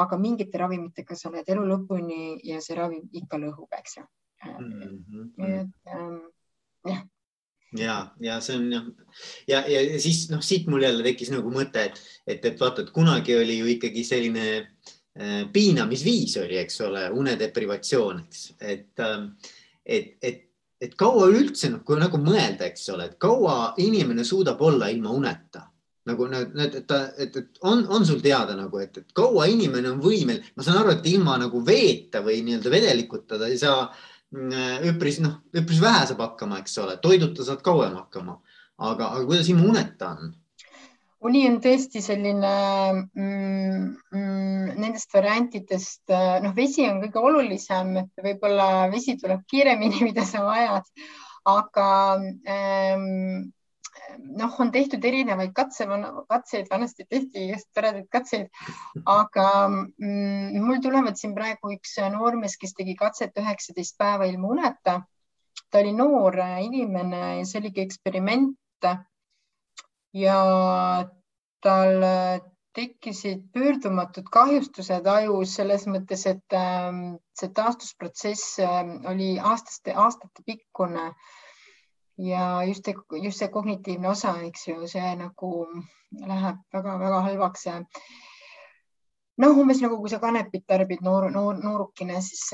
aga mingite ravimitega sa oled elu lõpuni ja see ravim ikka lõhub, eks ju mm. -hmm. et ähm, jah ja, ja see on jah ja, ja, ja siis noh, siit mul jälle tekkis nagu mõte, et, et, et vaata, et kunagi oli ju ikkagi selline Äh, piinamisviis oli, eks ole, unedeprivatsioon, eks, et, ähm, et, et, et kaua üldse noh, kui nagu mõelda, eks ole, et kaua inimene suudab olla ilma uneta? Nagu need, et ta, et, et on, on sul teada nagu, et, et kaua inimene on võimel, ma saan aru, et ilma nagu veeta või nii-öelda vedelikuta ta ei saa mm, üpris noh, üpris vähe saab hakkama, eks ole, toiduta saad kauem hakkama, aga, aga kuidas ilma uneta on? Uni on tõesti selline mm, mm, nendest variantidest, noh, vesi on kõige olulisem, et võib-olla vesi tuleb kiiremini, mida sa vajad, aga ähm, noh, on tehtud erinevaid katse, katseid, vanasti tehti just toredaid katseid, aga mm, mul tulevad siin praegu üks noormees, kes tegi katset üheksateist päeva ilma uneta. ta oli noor inimene ja see oligi eksperiment ja tal äh, tekkisid pöördumatud kahjustused ajus selles mõttes, et ähm, see taastusprotsess ähm, oli aastaste, aastate pikkune. Ja just, just see kognitiivne osa, eks ju, see nagu läheb väga-väga halvaks ja noh, umbes nagu kui sa kanepit tarbid noor, noor, noorukina, siis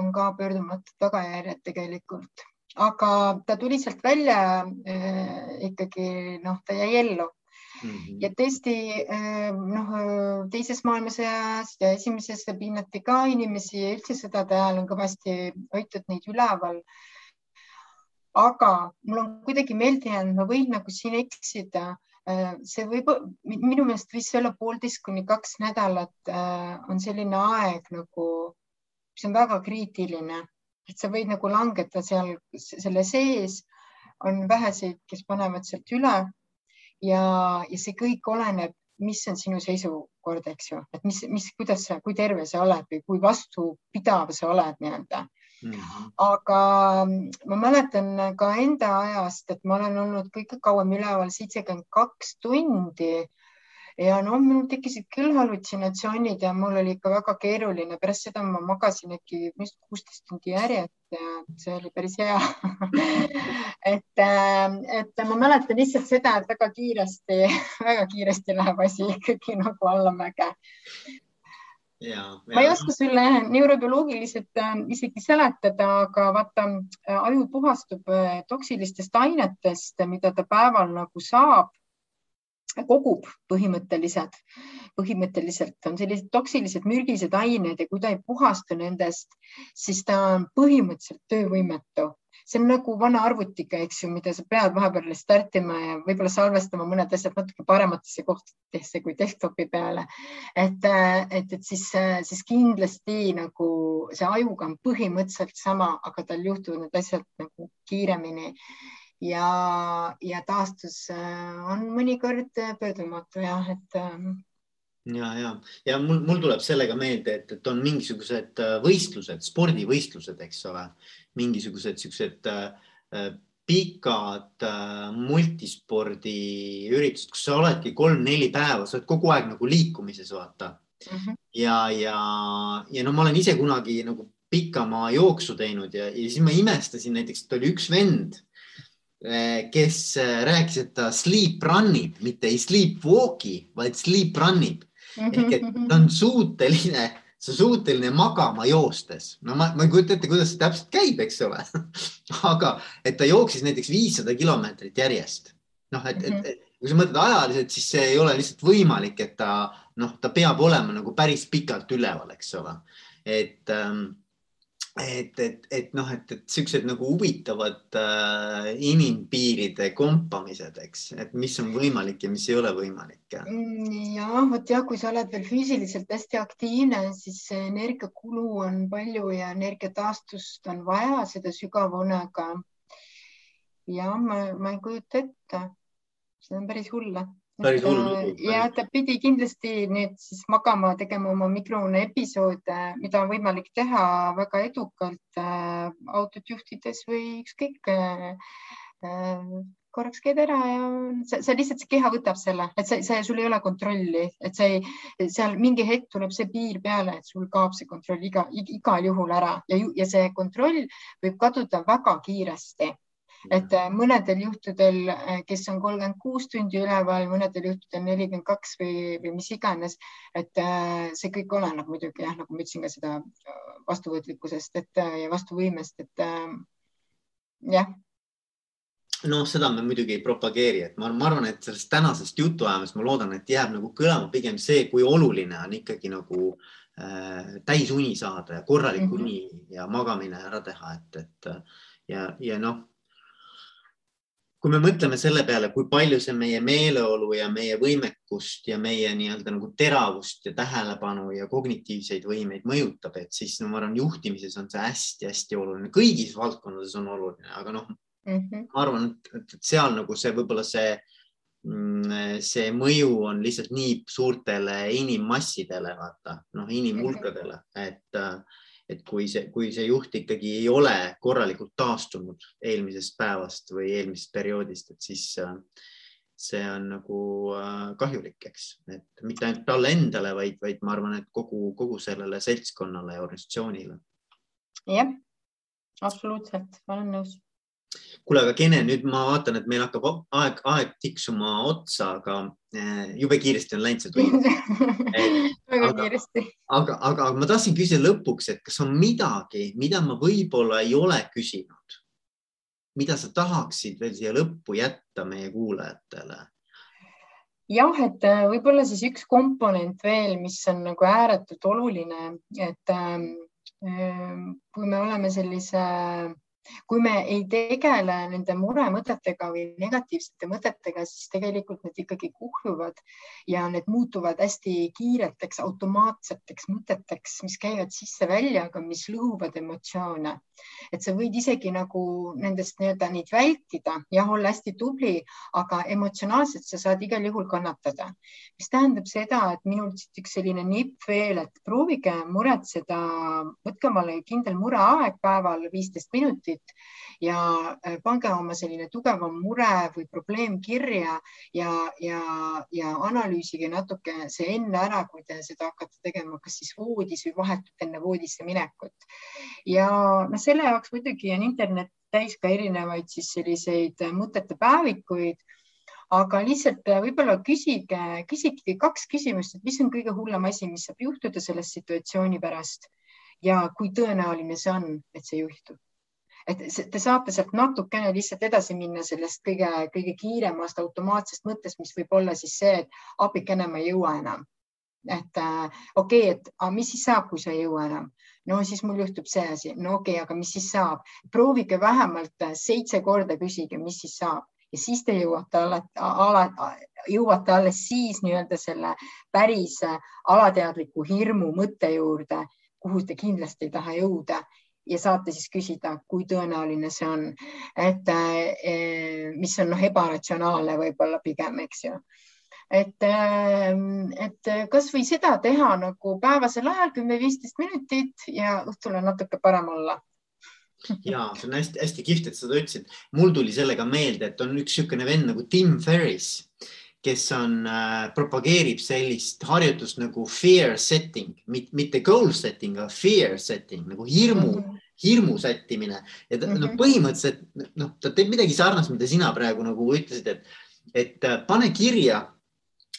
on ka pöördumatud tagajärjed tegelikult, aga ta tuli sealt välja äh, ikkagi noh, ta jäi ellu -hmm. ja tõesti ähm, noh, teises maailmasõjas ja esimeses pinnati ka inimesi ja üldse sõdade ajal on kõvasti hoitud neid üleval. aga mul on kuidagi meelde jäänud, ma võin nagu siin eksida äh, see võib, minu meelest võis olla poolteist kuni kaks nädalat äh, on selline aeg nagu, mis on väga kriitiline, et sa võid nagu langeda seal selle sees. on väheseid, kes panevad sealt üle ja, ja see kõik oleneb, mis on sinu seisukord, eks ju, et mis, mis, kuidas sa, kui terve sa oled või kui vastupidav sa oled nii-öelda mm. -hmm. aga ma mäletan ka enda ajast, et ma olen olnud kõige kauem üleval seitsekümmend kaks tundi ja no mul tekkisid küll hallutsinatsioonid ja mul oli ikka väga keeruline, pärast seda ma magasin äkki vist kuusteist tundi järjest ja see oli päris hea. Et, äh, et ma mäletan lihtsalt seda, et väga kiiresti, väga kiiresti läheb asi ikkagi nagu allamäge. Ma ei oska sulle neurobioloogiliselt äh, isegi seletada, aga vaata, äh, aju puhastub äh, toksilistest ainetest, mida ta päeval nagu saab, kogub põhimõtteliselt, põhimõtteliselt on sellised toksilised mürgised ained ja kui ta ei puhasta nendest, siis ta on põhimõtteliselt töövõimetu see on nagu vana arvutiga, eks ju, mida sa pead vahepeal startima ja võib-olla salvestama mõned asjad natuke parematesse kohtadesse kui desktopi peale. et, et, et siis, siis kindlasti nagu see ajuga on põhimõtteliselt sama, aga tal juhtuvad need asjad nagu kiiremini ja, ja taastus äh, on mõnikord pöördumatu jah, et ähm, ja, ja, ja mul, mul tuleb sellega meelde, et, et on mingisugused äh, võistlused, spordivõistlused, eks ole, mingisugused siuksed äh, äh, pikad äh, multispordiüritused, kus sa oledki kolm-neli päeva, sa oled kogu aeg nagu liikumises, vaata mm. -hmm. ja, ja, ja no ma olen ise kunagi nagu pikamaa jooksu teinud ja, ja siis ma imestasin näiteks, et oli üks vend, äh, kes äh, rääkis, et ta sleep run ib, mitte ei sleep walk'i, vaid sleep run ib ehk et ta on suuteline sa suuteline magama joostes, no ma, ma ei kujuta ette, kuidas see täpselt käib, eks ole aga et ta jooksis näiteks viissada kilomeetrit järjest. noh, et, et, et kui sa mõtled ajaliselt, siis see ei ole lihtsalt võimalik, et ta noh, ta peab olema nagu päris pikalt üleval, eks ole. et ähm, et, et, et noh, et, et siuksed nagu huvitavad äh, inimpiiride kompamised, eks, et mis on võimalik ja mis ei ole võimalik. Mm, ja vot jah, kui sa oled veel füüsiliselt hästi aktiivne, siis energiakulu on palju ja energiataastust on vaja seda sügavunega. ja ma, ma ei kujuta ette, see on päris hull päris hull ja ta pidi kindlasti nüüd siis magama, tegema oma mikrone episoode, mida on võimalik teha väga edukalt äh, autot juhtides või ükskõik äh, äh, korraks käid ära ja sa, sa lihtsalt, see keha võtab selle, et see, see, sul ei ole kontrolli, et see seal mingi hetk tuleb see piir peale, et sul kaob see kontroll iga, igal juhul ära ja, ja see kontroll võib kaduda väga kiiresti et äh, mõnedel juhtudel, äh, kes on kolmkümmend kuus tundi üleval, mõnedel juhtudel nelikümmend kaks või, või mis iganes, et äh, see kõik oleneb muidugi jah, nagu ma ütlesin ka seda vastuvõtlikkusest, et ja vastuvõimest, et jah noh, seda me muidugi ei propageeri, et ma, ma arvan, et sellest tänasest jutuajamist ma loodan, et jääb nagu kõlama pigem see, kui oluline on ikkagi nagu äh, täisuni saada ja korralik mm -hmm. uni ja magamine ära teha, et, et ja, ja noh, kui me mõtleme selle peale, kui palju see meie meeleolu ja meie võimekust ja meie nii-öelda nagu teravust ja tähelepanu ja kognitiivseid võimeid mõjutab, et siis no ma arvan, juhtimises on see hästi-hästi oluline, kõigis valdkondades on oluline, aga noh mm -hmm., ma arvan, et seal nagu see võib-olla see, mm, see mõju on lihtsalt nii suurtele inimmassidele, vaata noh, inimhulkadele, et äh, et kui see, kui see juht ikkagi ei ole korralikult taastunud eelmisest päevast või eelmisest perioodist, et siis äh, see on nagu äh, kahjulik, eks, et mitte ainult talle endale, vaid, vaid ma arvan, et kogu, kogu sellele seltskonnale ja organisatsioonile. jah, absoluutselt, ma olen nõus kuule, aga Kene, nüüd ma vaatan, et meil hakkab aeg, aeg tiksuma otsa, aga eh, jube kiiresti on läinud see tund väga kiiresti. aga, aga, aga ma tahtsin küsida lõpuks, et kas on midagi, mida ma võib-olla ei ole küsinud, mida sa tahaksid veel siia lõppu jätta meie kuulajatele? jah, et äh, võib-olla siis üks komponent veel, mis on nagu ääretult oluline, et ähm kui me oleme sellise äh, kui me ei tegele nende muremõtetega või negatiivsete mõtetega, siis tegelikult need ikkagi kuhjuvad ja need muutuvad hästi kiireteks automaatseteks mõteteks, mis käivad sisse-välja, aga mis lõhuvad emotsioone. et sa võid isegi nagu nendest nii-öelda neid vältida, jah, olla hästi tubli, aga emotsionaalselt sa saad igal juhul kannatada, mis tähendab seda, et minul siit üks selline nipp veel, et proovige muretseda, võtke omale kindel mureaeg päeval viisteist minutit minutit ja äh, pange oma selline tugevam mure või probleem kirja ja, ja, ja analüüsige natuke see enne ära, kui te seda hakkate tegema, kas siis voodis või vahetult enne voodisse minekut. ja noh, selle jaoks muidugi on internet täis ka erinevaid siis selliseid mõtete päevikuid aga lihtsalt äh, võib-olla küsige, küsige kaks küsimust, et mis on kõige hullem asi, mis saab juhtuda selle situatsiooni pärast ja kui tõenäoline see on, et see juhtub. Et te saate sealt natukene lihtsalt edasi minna sellest kõige-kõige kiiremast automaatsest mõttest, mis võib olla siis see, et apikene, ma ei jõua enam. et äh, okei okay,, et aga mis siis saab, kui sa ei jõua enam? no siis mul juhtub see asi, no okei okay,, aga mis siis saab? proovige vähemalt seitse korda küsige, mis siis saab ja siis te jõuate alati, ala, jõuate alles siis nii-öelda selle päris alateadliku hirmu mõtte juurde, kuhu te kindlasti ei taha jõuda ja saate siis küsida, kui tõenäoline see on, et eh, mis on noh, ebaratsionaalne võib-olla pigem, eks ju et, et kasvõi seda teha nagu päevasel ajal kümme-viisteist minutit ja õhtul on natuke parem olla ja see on hästi-hästi kihvt, et sa seda ütlesid. mul tuli sellega meelde, et on üks niisugune vend nagu Tim Ferris, kes on äh,, propageerib sellist harjutust nagu fear setting, mitte goal setting, aga fear setting nagu hirmu mm, -hmm. hirmu sättimine ja ta mm -hmm. no põhimõtteliselt noh, ta teeb midagi sarnast, mida sina praegu nagu ütlesid, et, et äh, pane kirja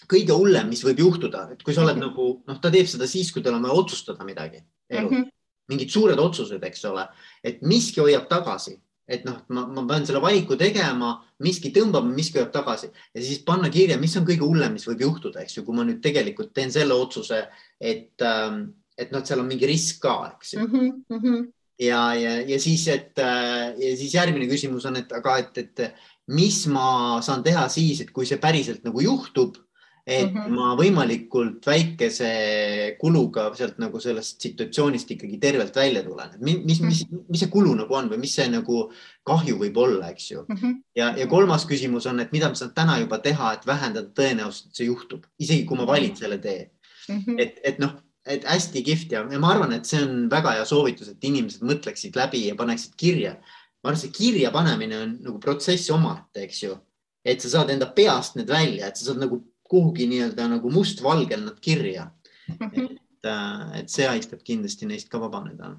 kõige hullem, mis võib juhtuda, et kui sa oled mm -hmm. nagu noh, ta teeb seda siis, kui tal on vaja otsustada midagi elus mm. -hmm mingid suured otsused, eks ole, et miski hoiab tagasi, et noh, ma, ma pean selle valiku tegema, miski tõmbab, miski hoiab tagasi ja siis panna kirja, mis on kõige hullem, mis võib juhtuda, eks ju, kui ma nüüd tegelikult teen selle otsuse, et, ähm, et noh, et seal on mingi risk ka, eks ju mm. -hmm. ja, ja, ja siis, et äh, ja siis järgmine küsimus on, et aga, et, et mis ma saan teha siis, et kui see päriselt nagu juhtub et mm -hmm. ma võimalikult väikese kuluga sealt nagu sellest situatsioonist ikkagi tervelt välja tulen, et mis, mis, mis, mhm. mis see kulu nagu on või mis see nagu kahju võib olla, eks ju mm. -hmm. ja, ja kolmas küsimus on, et mida ma saan täna juba teha, et vähendada tõenäosust, et see juhtub, isegi kui ma valin selle tee mm. -hmm. et, et noh, et hästi kihvt ja, ja ma arvan, et see on väga hea soovitus, et inimesed mõtleksid läbi ja paneksid kirja. ma arvan, see kirja panemine on nagu protsess omaette, eks ju, et sa saad enda peast need välja, et sa saad nagu kuhugi nii-öelda nagu mustvalgel nad kirja. Et, äh, et see aitab kindlasti neist ka vabaneda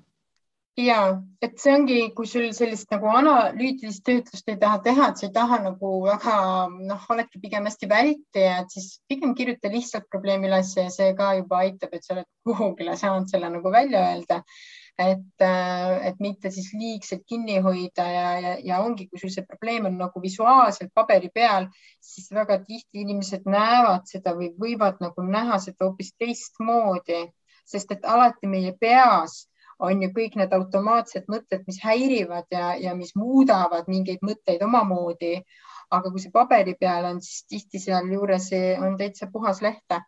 ja et see ongi, kui sul sellist nagu analüütilist töötlust ei taha teha, et sa ei taha nagu väga noh, oledki pigem hästi vältija, et siis pigem kirjuta lihtsalt probleemi üles ja see ka juba aitab, et sa oled kuhugile saanud selle nagu välja öelda et, äh, et mitte siis liigselt kinni hoida ja, ja, ja ongi, kui sul see probleem on nagu visuaalselt paberi peal, siis väga tihti inimesed näevad seda või võivad nagu näha seda hoopis teistmoodi, sest et alati meie peas on ju kõik need automaatsed mõtted, mis häirivad ja, ja mis muudavad mingeid mõtteid omamoodi. aga kui see paberi peal on, siis tihti sealjuures on täitsa puhas leht.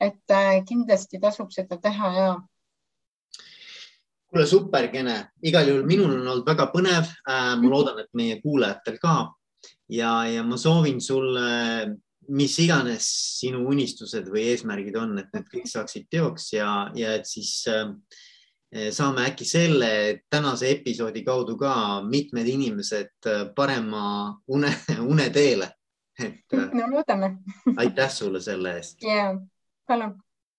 et äh, kindlasti tasub seda teha ja kuule, super kene, igal juhul minul on olnud väga põnev äh,. ma loodan, et meie kuulajatel ka ja, ja ma soovin sulle, mis iganes sinu unistused või eesmärgid on, et need kõik saaksid teoks ja, ja et siis äh, saame äkki selle tänase episoodi kaudu ka mitmed inimesed äh, parema une, uneteele. et äh, no loodame aitäh sulle selle eest. ja, palun